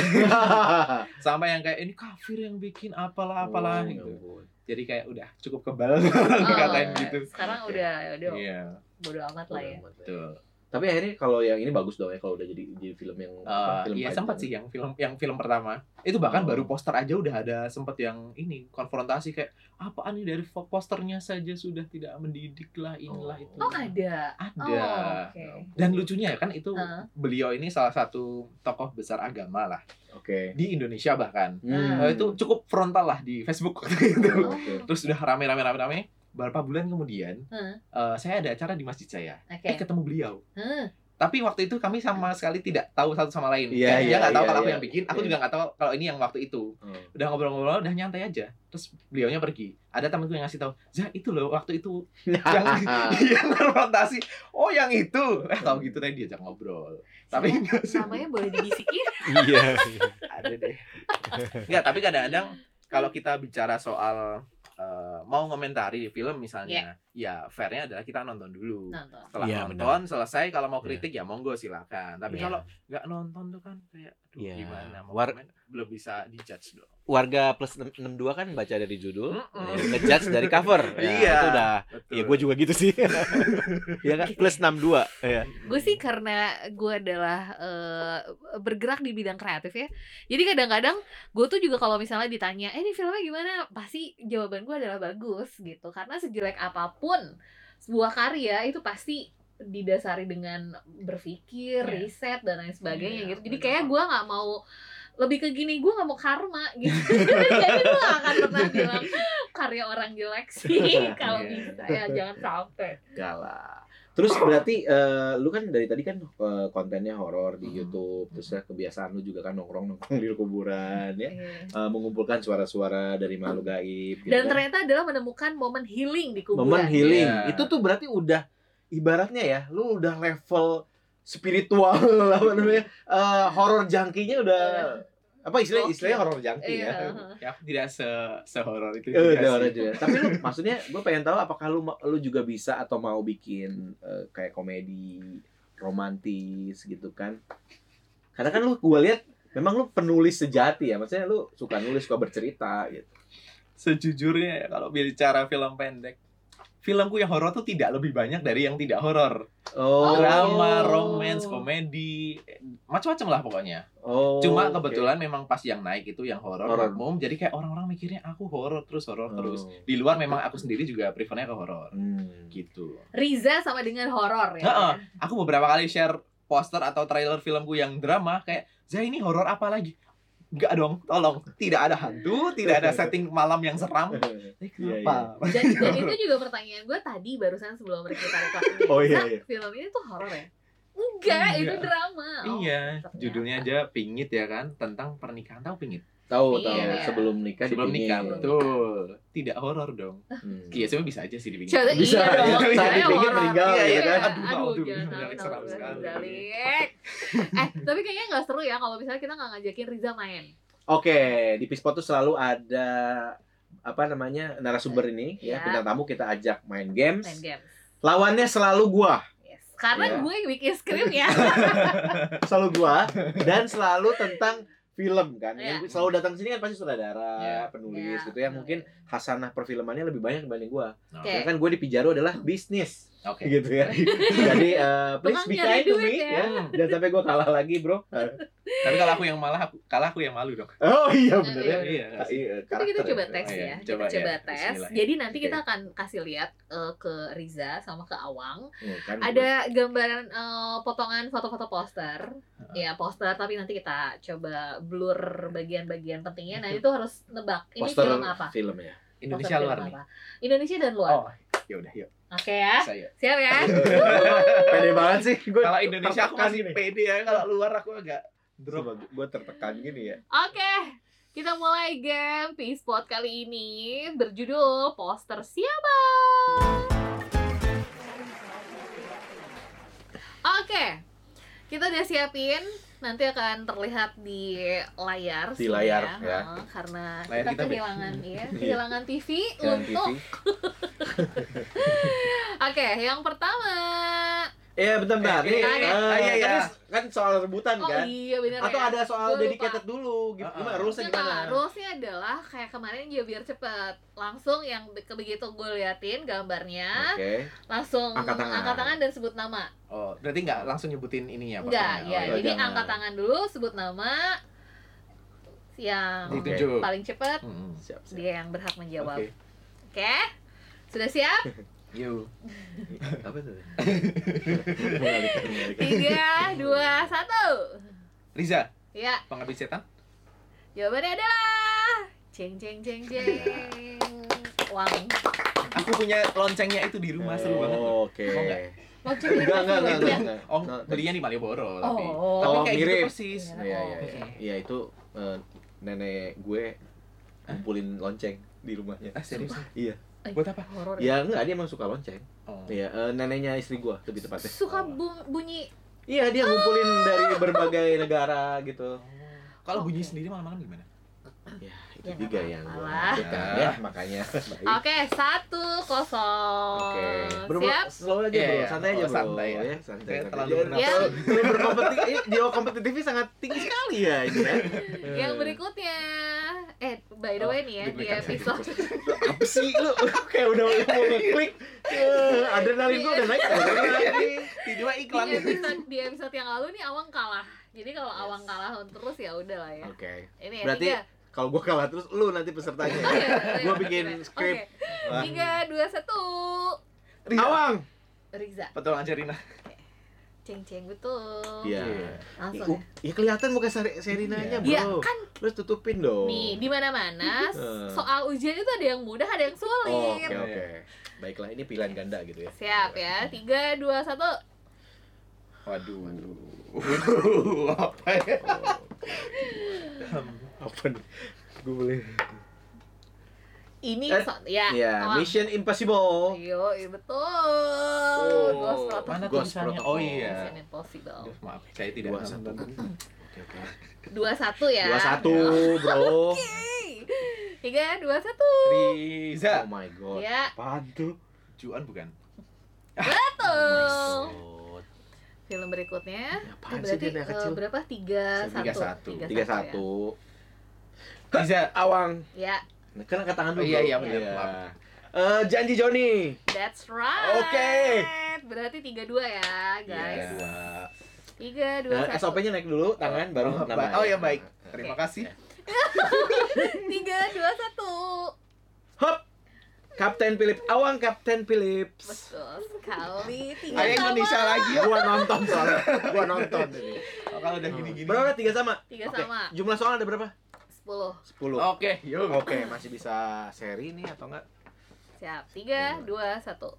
Speaker 3: sampai yang kayak ini kafir yang bikin apalah apalah
Speaker 1: Oh,
Speaker 3: gitu.
Speaker 1: ampun.
Speaker 3: Jadi kayak udah cukup kebal
Speaker 2: Oh,
Speaker 3: dikatain gitu.
Speaker 2: Sekarang udah udah
Speaker 3: Iya,
Speaker 2: bodo amat lah ya.
Speaker 3: betul.
Speaker 1: Tapi akhirnya kalau yang ini bagus dong ya kalau udah jadi jadi film yang
Speaker 3: Eh,
Speaker 1: film
Speaker 3: iya sempat sih yang film yang film pertama itu bahkan
Speaker 1: Oh.
Speaker 3: baru poster aja udah ada sempat yang ini konfrontasi kayak apaan nih dari posternya saja sudah tidak mendidik lah inilah
Speaker 1: Oh.
Speaker 3: itu
Speaker 2: Oh ada.
Speaker 3: ada
Speaker 2: Oh, oke.
Speaker 3: dan lucunya ya kan itu
Speaker 2: Heeh.
Speaker 3: beliau ini salah satu tokoh besar agama lah
Speaker 1: Oke.
Speaker 3: di Indonesia bahkan
Speaker 1: Hmm.
Speaker 3: Eh, itu cukup frontal lah di Facebook waktu itu
Speaker 2: Oh.
Speaker 1: Oke.
Speaker 3: terus udah rame rame rame rame beberapa bulan kemudian
Speaker 2: Heeh.
Speaker 3: eh, saya ada acara di masjid saya
Speaker 2: Oke.
Speaker 3: eh ketemu beliau
Speaker 2: Heeh.
Speaker 3: tapi waktu itu kami sama sekali tidak tahu satu sama lain.
Speaker 1: Iya,
Speaker 3: Kayak
Speaker 1: iya,
Speaker 3: dia nggak tahu
Speaker 1: iya,
Speaker 3: kalau aku
Speaker 1: iya.
Speaker 3: yang bikin, aku
Speaker 1: Iya.
Speaker 3: juga nggak tahu kalau ini yang waktu itu.
Speaker 1: Oh.
Speaker 3: Udah ngobrol-ngobrol, udah nyantai aja. Terus beliaunya pergi. Ada temanku yang ngasih tahu, Zah itu loh waktu itu yang yang konfrontasi. Oh yang itu. Eh tahu gitu tadi diajak ngobrol. Tapi nggak sih.
Speaker 2: namanya boleh dibisikin.
Speaker 4: Iya.
Speaker 3: ada deh. Nggak, tapi kadang-kadang kalau kita bicara soal eh, mau ngomentari film misalnya, ya fairnya adalah kita nonton dulu.
Speaker 2: Nonton.
Speaker 3: Setelah
Speaker 4: Iya,
Speaker 3: nonton selesai kalau mau
Speaker 4: Iya.
Speaker 3: kritik ya monggo silakan. Tapi
Speaker 4: Iya.
Speaker 3: kalau nggak nonton tuh kan kayak aduh,
Speaker 4: Iya.
Speaker 3: gimana mau
Speaker 4: War-
Speaker 3: komen, belum bisa dijudge dong.
Speaker 4: Warga plus 62 kan baca dari judul,
Speaker 3: Mm-mm.
Speaker 4: ya, ngejudge dari cover. Ya,
Speaker 3: Iya.
Speaker 4: Itu udah
Speaker 3: Betul.
Speaker 4: Ya gue juga gitu sih. ya kan plus 62 ya.
Speaker 2: Gue sih karena gue adalah eh, bergerak di bidang kreatif ya. Jadi kadang-kadang gue tuh juga kalau misalnya ditanya, eh ini filmnya gimana? Pasti jawaban gue gue adalah bagus gitu karena sejelek apa pun sebuah karya itu pasti didasari dengan berpikir,
Speaker 3: Iya.
Speaker 2: riset dan lain sebagainya
Speaker 3: Iya,
Speaker 2: gitu. Jadi
Speaker 3: benar
Speaker 2: kayak
Speaker 3: banget.
Speaker 2: gue nggak mau lebih ke gini, gue nggak mau karma gitu. Jadi gue gak akan pernah bilang karya orang jelek sih kalau
Speaker 3: Iya.
Speaker 2: bisa ya jangan sampai.
Speaker 1: Galah. Terus berarti eh, lu kan dari tadi kan eh, kontennya horor di
Speaker 3: Hmm.
Speaker 1: YouTube, terus ya kebiasaan lu juga kan nongkrong-nongkrong di kuburan ya,
Speaker 2: Iya.
Speaker 1: Eh, mengumpulkan suara-suara dari makhluk gaib. gitu
Speaker 2: Dan
Speaker 1: kan.
Speaker 2: ternyata adalah menemukan momen healing di kuburan.
Speaker 1: momen healing.
Speaker 3: Iya.
Speaker 1: Itu tuh berarti udah ibaratnya ya, lu udah level spiritual apa namanya? eh, horor jangkinya udah apa istilahnya
Speaker 2: Oke.
Speaker 1: istilahnya horor jangki
Speaker 2: Iya.
Speaker 1: ya.
Speaker 3: Ya aku tidak se sehoror itu
Speaker 1: Eh,
Speaker 3: juga sih.
Speaker 1: horor juga. Tapi lu maksudnya gue pengen tahu apakah lu lu juga bisa atau mau bikin eh, kayak komedi romantis gitu kan? Karena kan lu gue lihat memang lu penulis sejati ya, maksudnya lu suka nulis suka bercerita gitu.
Speaker 3: Sejujurnya ya kalau bicara film pendek, filmku yang horor tuh tidak lebih banyak dari yang tidak horor.
Speaker 1: Oh,
Speaker 3: Drama, romance, komedi, macam-macam lah pokoknya.
Speaker 1: Oh,
Speaker 3: Cuma kebetulan memang pas yang naik itu yang horor makmum, jadi kayak orang-orang mikirnya aku horor terus horor terus.
Speaker 1: Oh.
Speaker 3: Di luar memang aku sendiri juga prefernya ke horor.
Speaker 1: Hmm.
Speaker 3: Gitu.
Speaker 2: Riza sama dengan horor ya.
Speaker 3: Heeh. Aku beberapa kali share poster atau trailer filmku yang drama kayak, "Zah ini horor apa lagi?" Enggak dong, tolong. Tidak ada hantu, tidak ada setting malam yang seram. Eh,
Speaker 1: Iya,
Speaker 3: kenapa?
Speaker 2: Dan, dan itu juga pertanyaan gue tadi barusan sebelum kita ini.
Speaker 1: Oh, iya, iya.
Speaker 2: film ini tuh horor ya? Enggak,
Speaker 3: Iya.
Speaker 2: itu drama. Oh,
Speaker 3: Iya,
Speaker 2: ternyata.
Speaker 3: judulnya aja Pingit ya kan, tentang pernikahan. Tahu Pingit?
Speaker 1: Tahu tahu
Speaker 2: Iya.
Speaker 1: sebelum nikah
Speaker 3: Sebelum
Speaker 1: dipingin.
Speaker 3: nikah, betul. Tidak horor dong.
Speaker 1: Hmm.
Speaker 3: Iya, sebenarnya bisa aja sih dipingit.
Speaker 2: Coba
Speaker 1: Bisa,
Speaker 2: iya dong,
Speaker 1: iya, saat dipingin meninggal,
Speaker 2: Iya,
Speaker 3: ya
Speaker 2: iya.
Speaker 3: kan?
Speaker 2: Aduh,
Speaker 3: Aduh, aduh,
Speaker 2: jangan tahu,
Speaker 3: sekali.
Speaker 2: Eh, tapi kayaknya nggak seru ya kalau misalnya kita nggak ngajakin Riza main.
Speaker 1: Oke, di Pispot tuh selalu ada apa namanya narasumber ini ya
Speaker 2: Iya.
Speaker 1: bintang tamu kita ajak main games.
Speaker 2: Main game.
Speaker 1: Lawannya selalu gua,
Speaker 2: Yes. Karena
Speaker 1: Iya.
Speaker 2: gue yang bikin skrip ya.
Speaker 1: selalu gua dan selalu tentang film kan.
Speaker 2: Iya.
Speaker 1: Yang selalu datang sini kan pasti sutradara,
Speaker 3: Iya.
Speaker 1: penulis
Speaker 2: Iya.
Speaker 1: gitu ya. Mungkin hasanah perfilmannya lebih banyak dibanding gua.
Speaker 2: Oke.
Speaker 1: Ya kan gue di Pijaro adalah bisnis
Speaker 3: Oke.
Speaker 1: gitu ya. Jadi eh, please be kind to me
Speaker 2: ya.
Speaker 1: ya. Jangan sampai gua kalah lagi, Bro.
Speaker 3: Tapi kalau aku yang malah, aku, kalah aku yang malu dong.
Speaker 1: Oh iya bener ya.
Speaker 3: Iya, nggak sih?
Speaker 1: Iya,
Speaker 2: Tapi kita coba
Speaker 1: ya.
Speaker 2: tes
Speaker 3: Oh, iya.
Speaker 2: ya.
Speaker 3: Coba
Speaker 2: kita coba
Speaker 3: ya.
Speaker 2: tes.
Speaker 3: Bismillah.
Speaker 2: Jadi nanti kita akan kasih lihat eh, ke Riza sama ke Awang.
Speaker 1: Oh, kan
Speaker 2: Ada gambaran eh, potongan foto-foto poster. Ya, poster tapi nanti kita coba blur bagian-bagian pentingnya. Nah, itu harus nebak ini
Speaker 1: poster
Speaker 2: film apa?
Speaker 1: film ya.
Speaker 3: Indonesia luar nih.
Speaker 2: apa? Indonesia dan luar.
Speaker 3: Oh, ya udah, yuk.
Speaker 2: Oke ya.
Speaker 3: Saya.
Speaker 2: Siap ya?
Speaker 1: Pede banget sih gue.
Speaker 3: Kalau Indonesia aku masih pede ya, kalau luar aku agak drop.
Speaker 1: Gue tertekan gini ya.
Speaker 2: Oke. Kita mulai game P-Spot kali ini berjudul Poster Siapa? Oke. Kita udah siapin nanti akan terlihat di layar
Speaker 1: Di layar, ya.
Speaker 2: Heeh, karena
Speaker 3: Layar
Speaker 2: kita,
Speaker 3: kita, Be.
Speaker 2: kehilangan ya kehilangan TV untuk. Oke, yang pertama
Speaker 1: Iya bentar bentar.
Speaker 3: Eh,
Speaker 1: Nih,
Speaker 2: eh,
Speaker 1: eh,
Speaker 3: eh, iya, iya.
Speaker 1: kan, kan soal rebutan
Speaker 2: Oh
Speaker 1: kan.
Speaker 2: iya benar
Speaker 1: Atau
Speaker 2: ya.
Speaker 1: ada soal
Speaker 2: Gua lupa.
Speaker 1: dedicated dulu gitu.
Speaker 3: Uh-uh.
Speaker 1: Gimana rulesnya
Speaker 2: Nah,
Speaker 1: gimana?
Speaker 2: rulesnya adalah kayak kemarin ya biar cepet Langsung yang be- begitu gue liatin gambarnya
Speaker 1: Oke.
Speaker 2: Langsung
Speaker 1: Angkat tangan.
Speaker 2: dan sebut nama
Speaker 3: Oh, berarti nggak langsung nyebutin ininya
Speaker 2: Enggak,
Speaker 3: posternya?
Speaker 2: ya
Speaker 3: Oh,
Speaker 1: Oh,
Speaker 2: jadi
Speaker 1: jangan.
Speaker 2: angkat tangan dulu, sebut nama Yang
Speaker 1: Oke.
Speaker 3: Dituju.
Speaker 2: paling cepet
Speaker 3: Hmm.
Speaker 1: Siap, siap.
Speaker 2: dia yang berhak menjawab
Speaker 3: Oke.
Speaker 2: Oke? Sudah siap?
Speaker 3: Yuk.
Speaker 1: Apa tuh?
Speaker 2: Tiga, dua, satu
Speaker 3: Riza,
Speaker 2: Ya,
Speaker 3: pengabdi setan?
Speaker 2: jawabannya adalah Ceng, ceng, ceng, ceng Wang
Speaker 3: Aku punya loncengnya itu di rumah seru banget.
Speaker 1: Oh, Oke.
Speaker 3: Mau?
Speaker 2: Lonceng
Speaker 1: Enggak, enggak, enggak,
Speaker 2: ya?
Speaker 1: enggak, enggak.
Speaker 3: Oh,
Speaker 1: Enggak.
Speaker 3: belinya di Malioboro tapi.
Speaker 2: Oh.
Speaker 3: Tapi
Speaker 1: Oh,
Speaker 3: kayak
Speaker 1: mirip.
Speaker 3: gitu persis.
Speaker 2: Iya.
Speaker 1: Iya, iya,
Speaker 2: Oke.
Speaker 1: iya. Itu eh, nenek gue ngumpulin lonceng di rumahnya.
Speaker 3: Ah, serius?
Speaker 1: Iya.
Speaker 3: Buat apa?
Speaker 2: Horor
Speaker 1: Ya enggak, dia emang suka lonceng.
Speaker 3: Oh.
Speaker 1: Iya, eh, neneknya istri gua lebih tepatnya.
Speaker 2: Suka bu- bunyi
Speaker 1: Iya, dia ngumpulin dari berbagai negara gitu.
Speaker 3: Kalau bunyi sendiri malam-malam gimana?
Speaker 1: Ya, itu
Speaker 2: Ya,
Speaker 1: juga yang gua lakukan
Speaker 3: Ya.
Speaker 1: ya, makanya.
Speaker 2: Oke, satu kosong.
Speaker 1: Oke. Bro,
Speaker 2: Siap?
Speaker 1: slow aja,
Speaker 3: Iya,
Speaker 1: bro.
Speaker 3: iya.
Speaker 1: Santai aja,
Speaker 3: Oh,
Speaker 1: bro.
Speaker 3: santai ya.
Speaker 1: ya. Santai.
Speaker 3: Terlalu
Speaker 1: berkompetisi. eh, Jiwa kompetitifnya sangat tinggi sekali ya ini ya.
Speaker 2: Yang berikutnya, eh by the way nih ya di episode
Speaker 1: apa sih lu kayak udah mau ngeklik eh, adrenalin gua udah naik adrenalin lagi
Speaker 3: Tiba
Speaker 2: di
Speaker 3: iklan.
Speaker 2: episode di episode yang lalu nih Awang kalah. Jadi kalau Awang kalah terus ya udah lah ya.
Speaker 1: oke
Speaker 2: Ini ya
Speaker 1: Berarti
Speaker 2: tiga.
Speaker 1: Kalau gua kalah terus lu nanti pesertanya. Gua bikin skrip. Wah.
Speaker 2: Tiga, dua, satu.
Speaker 3: Riza.
Speaker 1: Awang.
Speaker 2: Riza,
Speaker 3: Pertolongan Sherina.
Speaker 2: Ceng ceng betul.
Speaker 1: Iya.
Speaker 2: Langsung ya.
Speaker 1: Ya kelihatan muka Seri- Serinanya, Bro.
Speaker 2: Iya kan
Speaker 1: Lu tutupin dong.
Speaker 2: nih di mana-mana
Speaker 1: Eh.
Speaker 2: soal ujian itu ada yang mudah, ada yang
Speaker 1: Oh,
Speaker 2: sulit.
Speaker 1: Oke, oke. Baiklah, ini pilihan ganda gitu ya.
Speaker 2: Siap ya. Tiga, dua, satu.
Speaker 3: Waduh, waduh. Apa ya?
Speaker 1: Apa nih? Gue boleh.
Speaker 2: Ini
Speaker 1: Eh,
Speaker 2: so- ya.
Speaker 1: Ya,
Speaker 2: Awang.
Speaker 1: Mission Impossible.
Speaker 2: Yo, iya betul. Ghost Protocol.
Speaker 3: Mana
Speaker 1: Ghost
Speaker 3: tulisannya?
Speaker 1: Protocol.
Speaker 3: Oh iya.
Speaker 2: Mission Impossible.
Speaker 3: Aduh, maaf, saya tidak
Speaker 1: Dua satu. Oke, oke.
Speaker 2: Dua satu ya.
Speaker 1: Dua satu, bro.
Speaker 2: Tiga, dua, satu.
Speaker 3: Riza.
Speaker 1: Oh my god.
Speaker 2: Ya,
Speaker 1: Apaan tuh?
Speaker 3: Juan bukan?
Speaker 2: betul.
Speaker 1: Oh God.
Speaker 2: Film berikutnya.
Speaker 1: Ya, apaan
Speaker 2: itu
Speaker 1: sih
Speaker 2: berarti eh,
Speaker 1: kecil?
Speaker 2: berapa? Tiga,
Speaker 3: Tiga
Speaker 2: satu.
Speaker 3: satu.
Speaker 1: Tiga
Speaker 2: ya.
Speaker 1: satu.
Speaker 3: Riza.
Speaker 1: Awang.
Speaker 2: Ya,
Speaker 1: Kan angkat tangan dulu.
Speaker 3: Oh, iya, iya, benar.
Speaker 1: Iya. Eh, janji Joni.
Speaker 2: that's right.
Speaker 1: Oke.
Speaker 2: Berarti tiga dua ya, guys.
Speaker 3: Iya.
Speaker 1: Dua.
Speaker 2: Tiga, dua,
Speaker 1: Nah,
Speaker 2: satu.
Speaker 1: SOP-nya naik dulu, tangan baru
Speaker 3: Oh,
Speaker 1: nama.
Speaker 3: ba- oh ya baik. Terima
Speaker 2: Oke.
Speaker 3: kasih.
Speaker 2: Tiga, dua, satu.
Speaker 1: Hop. Kapten Philips. Awang Kapten Philips.
Speaker 2: Betul sekali. Tiga
Speaker 3: Ayo. Indonesia lagi ya.
Speaker 1: Gua nonton soalnya. Gua nonton ini.
Speaker 3: Oh, kalau udah gini-gini.
Speaker 1: Berapa? Tiga sama?
Speaker 2: Tiga
Speaker 1: Oke.
Speaker 2: sama.
Speaker 1: Jumlah soal ada berapa?
Speaker 2: Sepuluh.
Speaker 1: Sepuluh.
Speaker 3: Oke, yuk.
Speaker 1: Oke, masih bisa seri nih atau enggak?
Speaker 2: Siap. Tiga,
Speaker 1: Iya.
Speaker 2: dua, satu.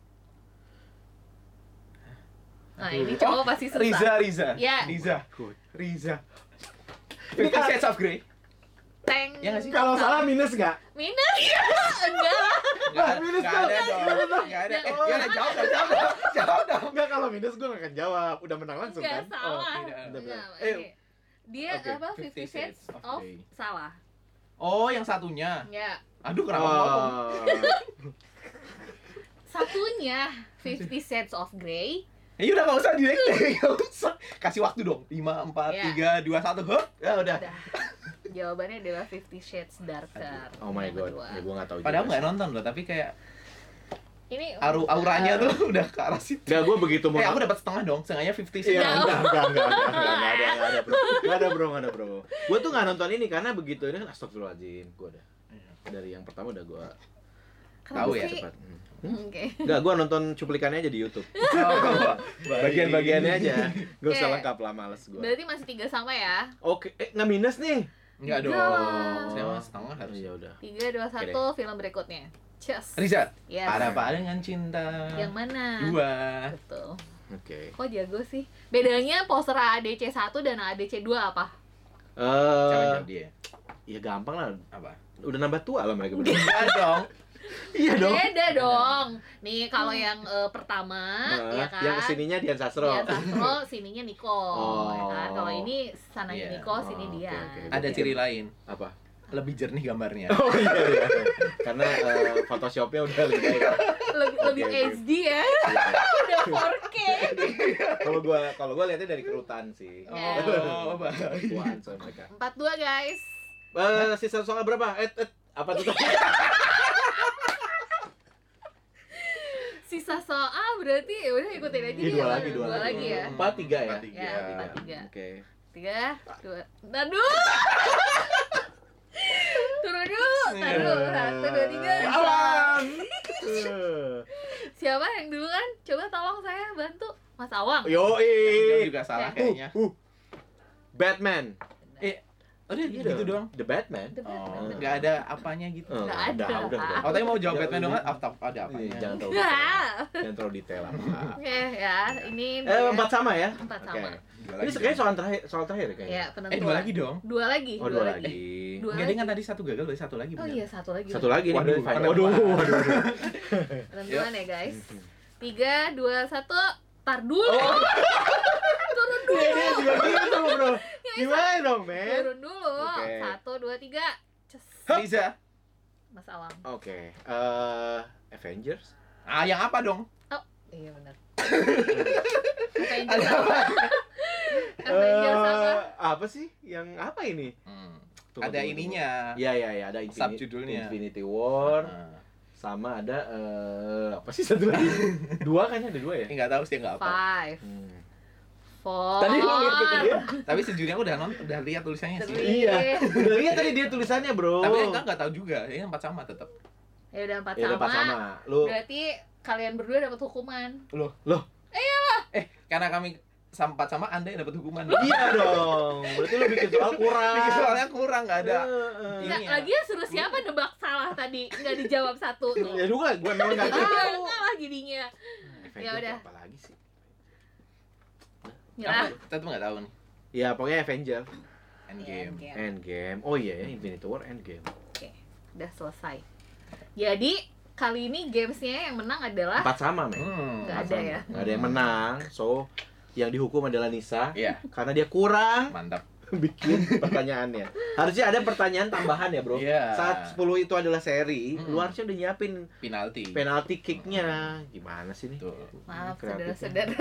Speaker 2: Nah,
Speaker 3: Aduh.
Speaker 2: ini cowok pasti susah.
Speaker 3: Riza, Riza.
Speaker 2: Ya.
Speaker 3: Riza.
Speaker 1: Good.
Speaker 3: Riza.
Speaker 1: Ini kan-
Speaker 3: Shades of Grey.
Speaker 2: Teng.
Speaker 3: Ya nggak sih?
Speaker 1: Kalau salah minus enggak?
Speaker 2: Minus? Enggak lah.
Speaker 3: Nggak ada,
Speaker 1: minus
Speaker 3: nggak
Speaker 1: tuh.
Speaker 3: ada dong. Nggak ada. Eh, ya udah jawab dong, jawab dong. Jawab dong.
Speaker 1: Enggak kalau minus gue gak akan jawab. Udah menang langsung
Speaker 2: Enggak
Speaker 1: kan?
Speaker 2: salah.
Speaker 3: tidak.
Speaker 2: Enggak,
Speaker 1: Eh,
Speaker 2: oke. Dia
Speaker 1: oke.
Speaker 2: apa?
Speaker 3: Fifty
Speaker 2: Shades
Speaker 3: Shades of
Speaker 2: of salah.
Speaker 3: Oh, yang satunya.
Speaker 2: Ya.
Speaker 3: Aduh,
Speaker 1: Oh.
Speaker 3: kenapa ngomong?
Speaker 2: Satunya Fifty Shades of Grey.
Speaker 3: Ya udah nggak usah direct nggak usah. Kasih waktu dong. 5, 4,
Speaker 2: Ya.
Speaker 3: 3, 2, 1. Hup. Ya udah.
Speaker 2: Udah. Jawabannya adalah Fifty Shades Darker.
Speaker 1: Oh my god.
Speaker 2: kedua.
Speaker 1: Ya gue gak tahu
Speaker 3: Padahal
Speaker 1: sih.
Speaker 3: nonton loh, tapi kayak
Speaker 2: Ini
Speaker 3: aru auranya tuh udah ke arah situ.
Speaker 1: Enggak, gue begitu mau
Speaker 3: Eh, aku dapat setengah dong. Setengahnya 50
Speaker 1: Iya,
Speaker 3: sih.
Speaker 2: Jauh.
Speaker 1: enggak, enggak, enggak, enggak, enggak, enggak, ada, enggak ada, bro. Enggak ada, bro, enggak ada, bro. Gue tuh nggak nonton ini karena begitu ini kan astagfirullahaladzim. Gue udah dari yang pertama udah gue
Speaker 3: Tahu ya,
Speaker 1: cepat. Hmm.
Speaker 2: Oke.
Speaker 1: Enggak, gue nonton cuplikannya aja di YouTube.
Speaker 3: Oh,
Speaker 1: Bagian-bagiannya aja. Gak usah
Speaker 2: Oke.
Speaker 1: lengkap lah, males gue.
Speaker 2: Berarti masih tiga sama ya.
Speaker 1: Oke, eh nggak minus nih.
Speaker 3: Enggak dong. Saya mah setengah harus.
Speaker 1: ya udah.
Speaker 2: Tiga, dua, satu. Film berikutnya. Just.
Speaker 3: Riza,
Speaker 2: Yes.
Speaker 3: ada apa dengan cinta?
Speaker 2: Yang mana?
Speaker 3: Dua.
Speaker 2: Betul.
Speaker 1: Oke.
Speaker 2: Kok jago sih? Bedanya poster ADC 1 dan ADC 2 apa?
Speaker 1: Eh,
Speaker 3: jawab dia.
Speaker 1: ya gampang lah.
Speaker 3: Apa?
Speaker 1: Udah nambah tua lah mereka berdua.
Speaker 3: Enggak dong.
Speaker 1: Iya dong.
Speaker 2: Beda dong. Nih kalau yang eh, pertama
Speaker 1: Nah,
Speaker 2: ya kan.
Speaker 1: Yang ke sininya Dian Sastro.
Speaker 2: Dian Sastro, sininya Niko, ya kan.
Speaker 1: Oh.
Speaker 2: Kalau ini sananya
Speaker 3: Iya.
Speaker 2: Niko, sini
Speaker 1: Oh,
Speaker 2: dia.
Speaker 1: oke.
Speaker 3: Ada ciri lain.
Speaker 1: Apa?
Speaker 3: Lebih jernih gambarnya.
Speaker 1: Oh iya iya. Karena eh, Photoshopnya udah lebih baik.
Speaker 2: Lebih,
Speaker 1: Oke,
Speaker 2: lebih
Speaker 1: oke.
Speaker 2: HD ya. Udah 4K.
Speaker 1: Kalau gua kalau gua lihatnya dari kerutan sih.
Speaker 2: Ya.
Speaker 3: Oh,
Speaker 1: soal mereka.
Speaker 2: 42 guys.
Speaker 1: Eh, sisa soal berapa? Eh, eh apa tuh?
Speaker 2: Sisa soal berarti ya udah ikutin aja
Speaker 1: dua lagi, dua lagi.
Speaker 2: ya.
Speaker 1: Empat tiga ya.
Speaker 3: Empat, tiga.
Speaker 2: Ya, empat tiga.
Speaker 1: Oke.
Speaker 2: Tiga, dua, aduh. Turun dulu, taruh. Satu, dua, tiga.
Speaker 1: Awan.
Speaker 2: Siapa yang dulu kan? Coba tolong saya bantu. Mas Awang.
Speaker 1: Yo
Speaker 3: juga salah
Speaker 2: Ya.
Speaker 3: kayaknya.
Speaker 1: Uh, Batman.
Speaker 3: Eh, oh dia
Speaker 1: Iya
Speaker 3: gitu doang.
Speaker 1: The Batman.
Speaker 2: The
Speaker 3: Oh,
Speaker 2: Batman.
Speaker 3: nggak ada apanya gitu.
Speaker 1: Oh,
Speaker 2: Nggak
Speaker 1: udah,
Speaker 2: ada.
Speaker 1: udah, udah.
Speaker 3: Oh, tadi mau jawab Batman
Speaker 1: udah.
Speaker 3: dong kan? Apa ada
Speaker 1: Iya,
Speaker 3: apanya?
Speaker 1: Jangan terlalu detail. Jangan terlalu detail apa.
Speaker 2: Oke ya, ini
Speaker 1: Eh,
Speaker 2: dia.
Speaker 1: empat sama ya?
Speaker 2: Empat
Speaker 1: Oke.
Speaker 2: sama.
Speaker 3: Dua
Speaker 1: Ini
Speaker 3: lagi
Speaker 1: kayaknya
Speaker 3: dong.
Speaker 1: soal terakhir, soal terakhir ya kayaknya.
Speaker 2: Ya, penentuan.
Speaker 3: Eh, dua lagi dong.
Speaker 2: Dua lagi.
Speaker 1: Oh, dua lagi.
Speaker 2: Dua
Speaker 3: Enggak
Speaker 2: lagi.
Speaker 3: kan tadi satu gagal, berarti satu lagi
Speaker 2: Oh iya, satu lagi.
Speaker 1: Satu lagi nih.
Speaker 3: Waduh,
Speaker 1: final.
Speaker 3: waduh.
Speaker 1: Waduh, waduh.
Speaker 2: Penentuan ya guys. Tiga, dua, satu. Tar dulu.
Speaker 1: Iya,
Speaker 2: dulu.
Speaker 1: iya, juga gitu, bro. Gimana dong, men?
Speaker 2: Turun dulu.
Speaker 1: Oke.
Speaker 2: Satu, dua, tiga. Cus.
Speaker 3: Riza.
Speaker 2: Mas Awang.
Speaker 1: Oke. Eh, Avengers.
Speaker 3: Ah, yang apa dong?
Speaker 2: Oh, iya benar. Avengers apa? Avengers apa?
Speaker 1: Eh, apa sih? Yang apa ini?
Speaker 3: Hmm.
Speaker 1: Tunggu,
Speaker 3: Ada
Speaker 1: tunggu,
Speaker 3: ininya.
Speaker 1: Iya, iya, iya, ada Infinity,
Speaker 3: Subjudulnya.
Speaker 1: Infinity War
Speaker 3: Ah.
Speaker 1: sama ada eh apa sih satu lagi? dua kan ada dua ya?
Speaker 3: Nggak tahu sih nggak apa.
Speaker 2: Five,
Speaker 1: Hmm.
Speaker 2: Telepon.
Speaker 1: Tadi lu lihat tuh dia.
Speaker 3: Tapi sejujurnya aku udah nonton, udah lihat tulisannya sih.
Speaker 1: Iya. Udah lihat tadi dia tulisannya, Bro.
Speaker 3: Tapi enggak enggak tahu juga, ini empat sama tetap.
Speaker 2: Ya udah empat
Speaker 1: Ya udah
Speaker 2: sama.
Speaker 1: pas sama. Lu
Speaker 2: Berarti kalian berdua dapat hukuman.
Speaker 3: Karena kami empat sama Anda yang dapat hukuman.
Speaker 1: Iya dong. Berarti lu bikin soal kurang.
Speaker 3: Bikin soalnya kurang enggak ada.
Speaker 2: Enggak,
Speaker 3: Ini ya.
Speaker 2: lagi suruh siapa nebak salah tadi? Enggak dijawab satu tuh.
Speaker 1: Ya juga, gua memang enggak tahu.
Speaker 2: Iya, kalah jadinya.
Speaker 1: Avenger
Speaker 2: Ya udah.
Speaker 1: Apa lagi sih?
Speaker 2: Nyerah.
Speaker 3: Apa? Kita tuh enggak tahu nih.
Speaker 1: Ya pokoknya Avenger.
Speaker 3: Endgame.
Speaker 2: Endgame.
Speaker 1: Endgame. Oh iya ya, Infinity War Endgame.
Speaker 2: Udah selesai. Jadi kali ini gamesnya yang menang adalah
Speaker 1: Empat sama, men.
Speaker 3: Hmm.
Speaker 2: Nggak ada
Speaker 1: sama.
Speaker 2: ya?
Speaker 1: Nggak ada yang menang. So, yang dihukum adalah Nisa
Speaker 3: Iya,
Speaker 1: karena dia kurang
Speaker 3: mantap.
Speaker 1: Bikin pertanyaannya. Harusnya ada pertanyaan tambahan ya, Bro.
Speaker 3: Iya.
Speaker 1: Saat 10 itu adalah seri,
Speaker 3: Mm.
Speaker 1: lu harusnya udah nyiapin
Speaker 3: penalti.
Speaker 1: penalti kicknya. Gimana sih nih?
Speaker 3: Tuh.
Speaker 2: maaf
Speaker 1: Kreatif.
Speaker 2: saudara-saudara.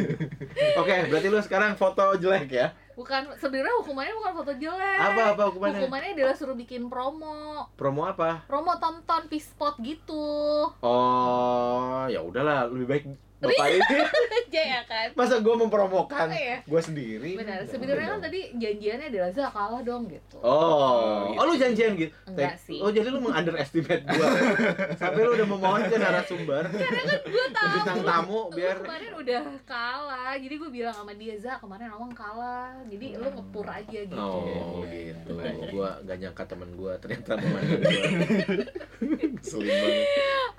Speaker 1: Oke, berarti lu sekarang foto jelek ya?
Speaker 2: Bukan sebenarnya hukumannya bukan foto jelek.
Speaker 1: Apa apa hukumannya?
Speaker 2: Hukumannya adalah suruh bikin promo.
Speaker 1: Promo apa?
Speaker 2: Promo tonton P-spot gitu.
Speaker 1: Oh, ya udahlah, lebih baik bapak ini.
Speaker 2: Aja ya kan.
Speaker 1: Masa gua mempromokan
Speaker 2: Oh, iya.
Speaker 1: gua sendiri?
Speaker 2: Benar. Sebenarnya kan tadi janjiannya adalah Za kalah dong gitu.
Speaker 1: Oh,
Speaker 3: gitu.
Speaker 1: oh lu janjian gitu?
Speaker 2: Enggak sih.
Speaker 1: Oh jadi lu mengunderestimate gua Sampai lu udah memohon ke narasumber
Speaker 2: Gue tahu.
Speaker 1: Bintang tamu
Speaker 2: Lu
Speaker 1: biar
Speaker 2: kemarin udah kalah. Jadi gue bilang sama dia, Za kemarin awang kalah. Jadi lu ngepur aja gitu.
Speaker 1: Oh gitu Gua gak nyangka temen gua ternyata Ngeselin banget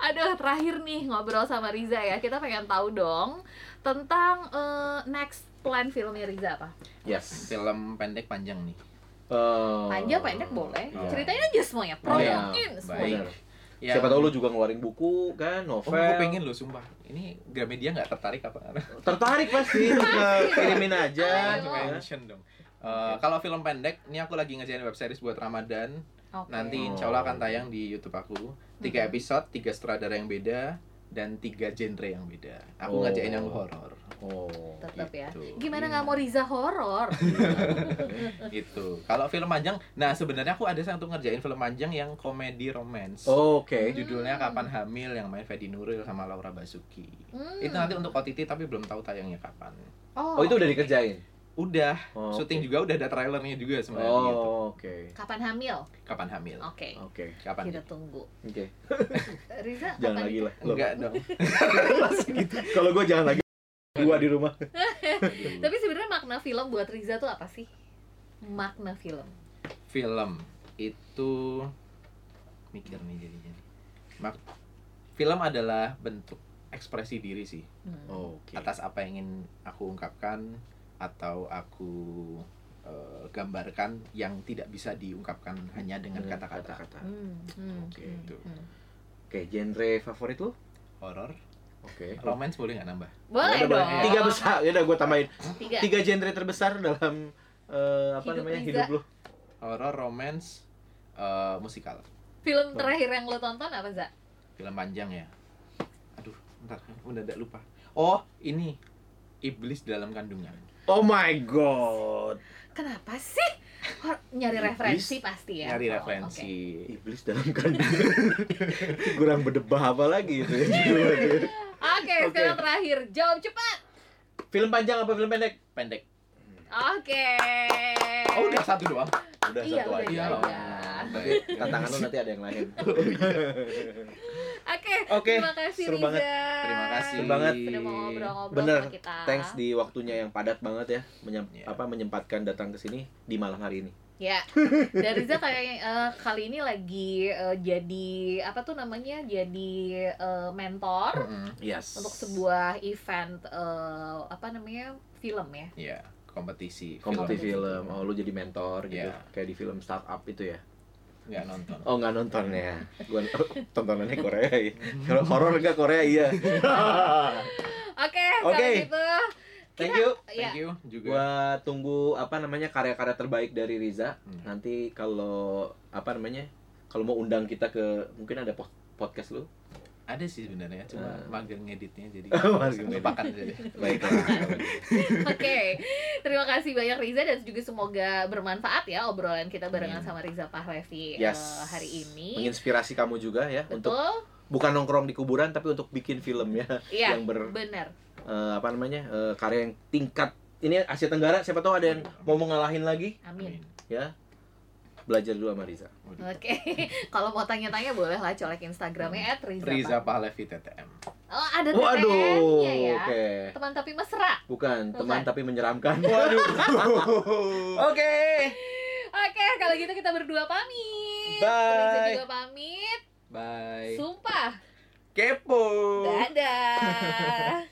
Speaker 2: Aduh, terakhir nih ngobrol sama Riza ya. Kita pengen tahu dong tentang eh, next plan filmnya Riza apa?
Speaker 1: Yes
Speaker 3: Film pendek panjang nih.
Speaker 1: Oh.
Speaker 2: Panjang pendek boleh.
Speaker 1: Iya.
Speaker 2: Ceritain aja semuanya.
Speaker 1: Oh, iya.
Speaker 2: Promoin
Speaker 3: Baik.
Speaker 2: semuanya.
Speaker 1: Benar. Siapa tahu lu juga ngeluarin buku kan,
Speaker 3: Oh,
Speaker 1: novel
Speaker 3: gue pengen lo sumpah. Ini Gramedia nggak tertarik apa?
Speaker 1: Tertarik pasti kirimin aja ya.
Speaker 3: Mention dong. Eh, Kalau film pendek, ini aku lagi ngerjain web series buat Ramadan.
Speaker 2: Oke.
Speaker 3: Nanti
Speaker 1: Oh.
Speaker 3: insya Allah akan tayang di YouTube aku. Tiga
Speaker 2: Mhm.
Speaker 3: episode, tiga sutradara yang beda, dan tiga genre yang beda. Aku
Speaker 1: Oh.
Speaker 3: ngerjain yang horor.
Speaker 1: Oh
Speaker 2: Tetap ya.
Speaker 3: Gitu.
Speaker 2: Gimana nggak mau Riza horor?
Speaker 3: Itu. Kalau film panjang, nah sebenarnya aku ada satu ngerjain film panjang yang komedi romance.
Speaker 1: Oke
Speaker 3: Judulnya Kapan Hamil yang main Fedi Nuril sama Laura Basuki.
Speaker 2: Hmm.
Speaker 3: Itu nanti untuk OTT tapi belum tahu tayangnya kapan.
Speaker 2: Oh,
Speaker 1: Oh itu udah dikerjain?
Speaker 3: Udah,
Speaker 1: Oh,
Speaker 3: syuting
Speaker 1: oke.
Speaker 3: juga udah ada trailernya juga sebenarnya gitu.
Speaker 1: Oh oke
Speaker 2: Kapan hamil?
Speaker 3: Kapan hamil?
Speaker 2: Oke.
Speaker 1: Oke
Speaker 3: Kapan?
Speaker 2: Kita tunggu.
Speaker 1: Oke
Speaker 2: Riza
Speaker 1: Jangan
Speaker 2: kapan
Speaker 1: lagi lah.
Speaker 3: Enggak dong.
Speaker 1: Kalau gua jangan lagi Gua di rumah
Speaker 2: Tapi sebenarnya makna film buat Riza tuh apa sih? Makna film.
Speaker 3: film itu mikir nih jadinya. Mak film adalah bentuk ekspresi diri sih
Speaker 2: Hmm.
Speaker 1: Oke
Speaker 3: atas apa yang ingin aku ungkapkan atau aku eh, gambarkan yang tidak bisa diungkapkan hanya dengan kata-kata.
Speaker 2: Hmm, hmm,
Speaker 1: Oke,
Speaker 2: hmm,
Speaker 3: itu.
Speaker 2: hmm.
Speaker 1: Oke, genre favorit lu?
Speaker 3: horor
Speaker 1: Oke.
Speaker 3: romance boleh nggak nambah
Speaker 2: Boleh
Speaker 1: Ya udah,
Speaker 2: dong.
Speaker 1: Tiga besar. Ya udah gua tambahin.
Speaker 2: Tiga.
Speaker 1: Tiga genre terbesar dalam eh, apa
Speaker 2: Hidup
Speaker 1: namanya?
Speaker 2: Riza.
Speaker 1: Hidup lu.
Speaker 3: horor romance eh, musikal
Speaker 2: Film terakhir yang lo tonton apa, Za?
Speaker 3: film panjang ya aduh bentar udah ada lupa oh ini iblis dalam kandungan
Speaker 1: Oh my god.
Speaker 2: Kenapa sih? Nyari
Speaker 1: Iblis?
Speaker 2: referensi pasti ya.
Speaker 3: nyari
Speaker 2: Oh,
Speaker 3: referensi
Speaker 1: Iblis dalam kandungan. Kurang berdebah apa lagi itu ya.
Speaker 2: Oke, Oke,
Speaker 1: Oke.
Speaker 2: sekarang terakhir. Jawab cepat.
Speaker 1: Film panjang apa film pendek?
Speaker 3: pendek
Speaker 2: Oke.
Speaker 3: oh udah satu doang
Speaker 1: Udah
Speaker 2: Iya,
Speaker 1: satu
Speaker 2: udah,
Speaker 1: aja.
Speaker 2: iya,
Speaker 1: Oh,
Speaker 2: iya.
Speaker 1: Tantangan lu nanti ada yang lain.
Speaker 2: Oke,
Speaker 1: Oke,
Speaker 2: terima kasih
Speaker 1: seru
Speaker 2: Riza.
Speaker 1: banget.
Speaker 3: terima kasih
Speaker 1: Seru banget.
Speaker 2: Sudah mau ngobrol-ngobrol
Speaker 1: Bener.
Speaker 2: sama kita.
Speaker 1: Thanks di waktunya yang padat banget ya, menyem-
Speaker 3: Iya.
Speaker 1: apa menyempatkan datang ke sini di malam hari ini.
Speaker 2: Ya, dan Riza kayak eh, kali ini lagi eh, jadi apa tuh namanya? Jadi eh, mentor
Speaker 3: Mm-mm.
Speaker 1: Yes.
Speaker 2: untuk sebuah event eh, apa namanya? film ya.
Speaker 3: Iya, kompetisi
Speaker 1: kompetisi
Speaker 2: Film.
Speaker 1: film. Oh, lu jadi mentor gitu.
Speaker 3: Iya.
Speaker 1: Kayak di film startup itu ya.
Speaker 3: nggak nonton
Speaker 1: Oh, nggak nonton ya. Gua tontonannya Korea ya. Kalau horor enggak Korea iya.
Speaker 2: Oke,
Speaker 1: Oke.
Speaker 2: kalau gitu
Speaker 1: Thank you.
Speaker 2: ya,
Speaker 3: thank you juga
Speaker 1: Gua tunggu apa namanya karya-karya terbaik dari Riza.
Speaker 3: Hmm.
Speaker 1: Nanti kalau apa namanya? Kalau mau undang kita ke mungkin ada po- podcast lu.
Speaker 3: Ada sih sebenarnya cuma
Speaker 1: Ah.
Speaker 3: mager ngeditnya jadi
Speaker 1: ngedit.
Speaker 3: lupakan aja deh.
Speaker 1: Baiklah.
Speaker 2: Oke, terima kasih banyak Riza dan juga semoga bermanfaat ya obrolan kita barengan
Speaker 3: Amin.
Speaker 2: sama Riza Pahlevi
Speaker 1: Yes.
Speaker 2: eh, hari ini.
Speaker 1: Menginspirasi kamu juga ya untuk
Speaker 2: Betul?
Speaker 1: bukan nongkrong di kuburan tapi untuk bikin film ya
Speaker 2: Iya,
Speaker 1: yang ber
Speaker 2: benar.
Speaker 1: eh, apa namanya? eh, karya yang tingkat ini Asia Tenggara siapa tahu ada yang mau mengalahin lagi
Speaker 2: Amin.
Speaker 1: ya. Belajar dulu sama Riza.
Speaker 2: Oke, kalau mau tanya-tanya boleh lah colek Instagramnya @riza.
Speaker 3: Riza Pahlevi TTM.
Speaker 2: Oh ada
Speaker 1: Waduh,
Speaker 2: TTM-nya ya.
Speaker 1: oke.
Speaker 2: Teman tapi mesra.
Speaker 1: Bukan, teman
Speaker 2: Bukan.
Speaker 1: tapi menyeramkan.
Speaker 3: Waduh.
Speaker 1: Oke.
Speaker 2: Oke, kalau gitu kita berdua pamit.
Speaker 1: Bye.
Speaker 2: Riza juga pamit.
Speaker 3: Bye.
Speaker 2: Sumpah.
Speaker 1: Kepo.
Speaker 2: Dadah.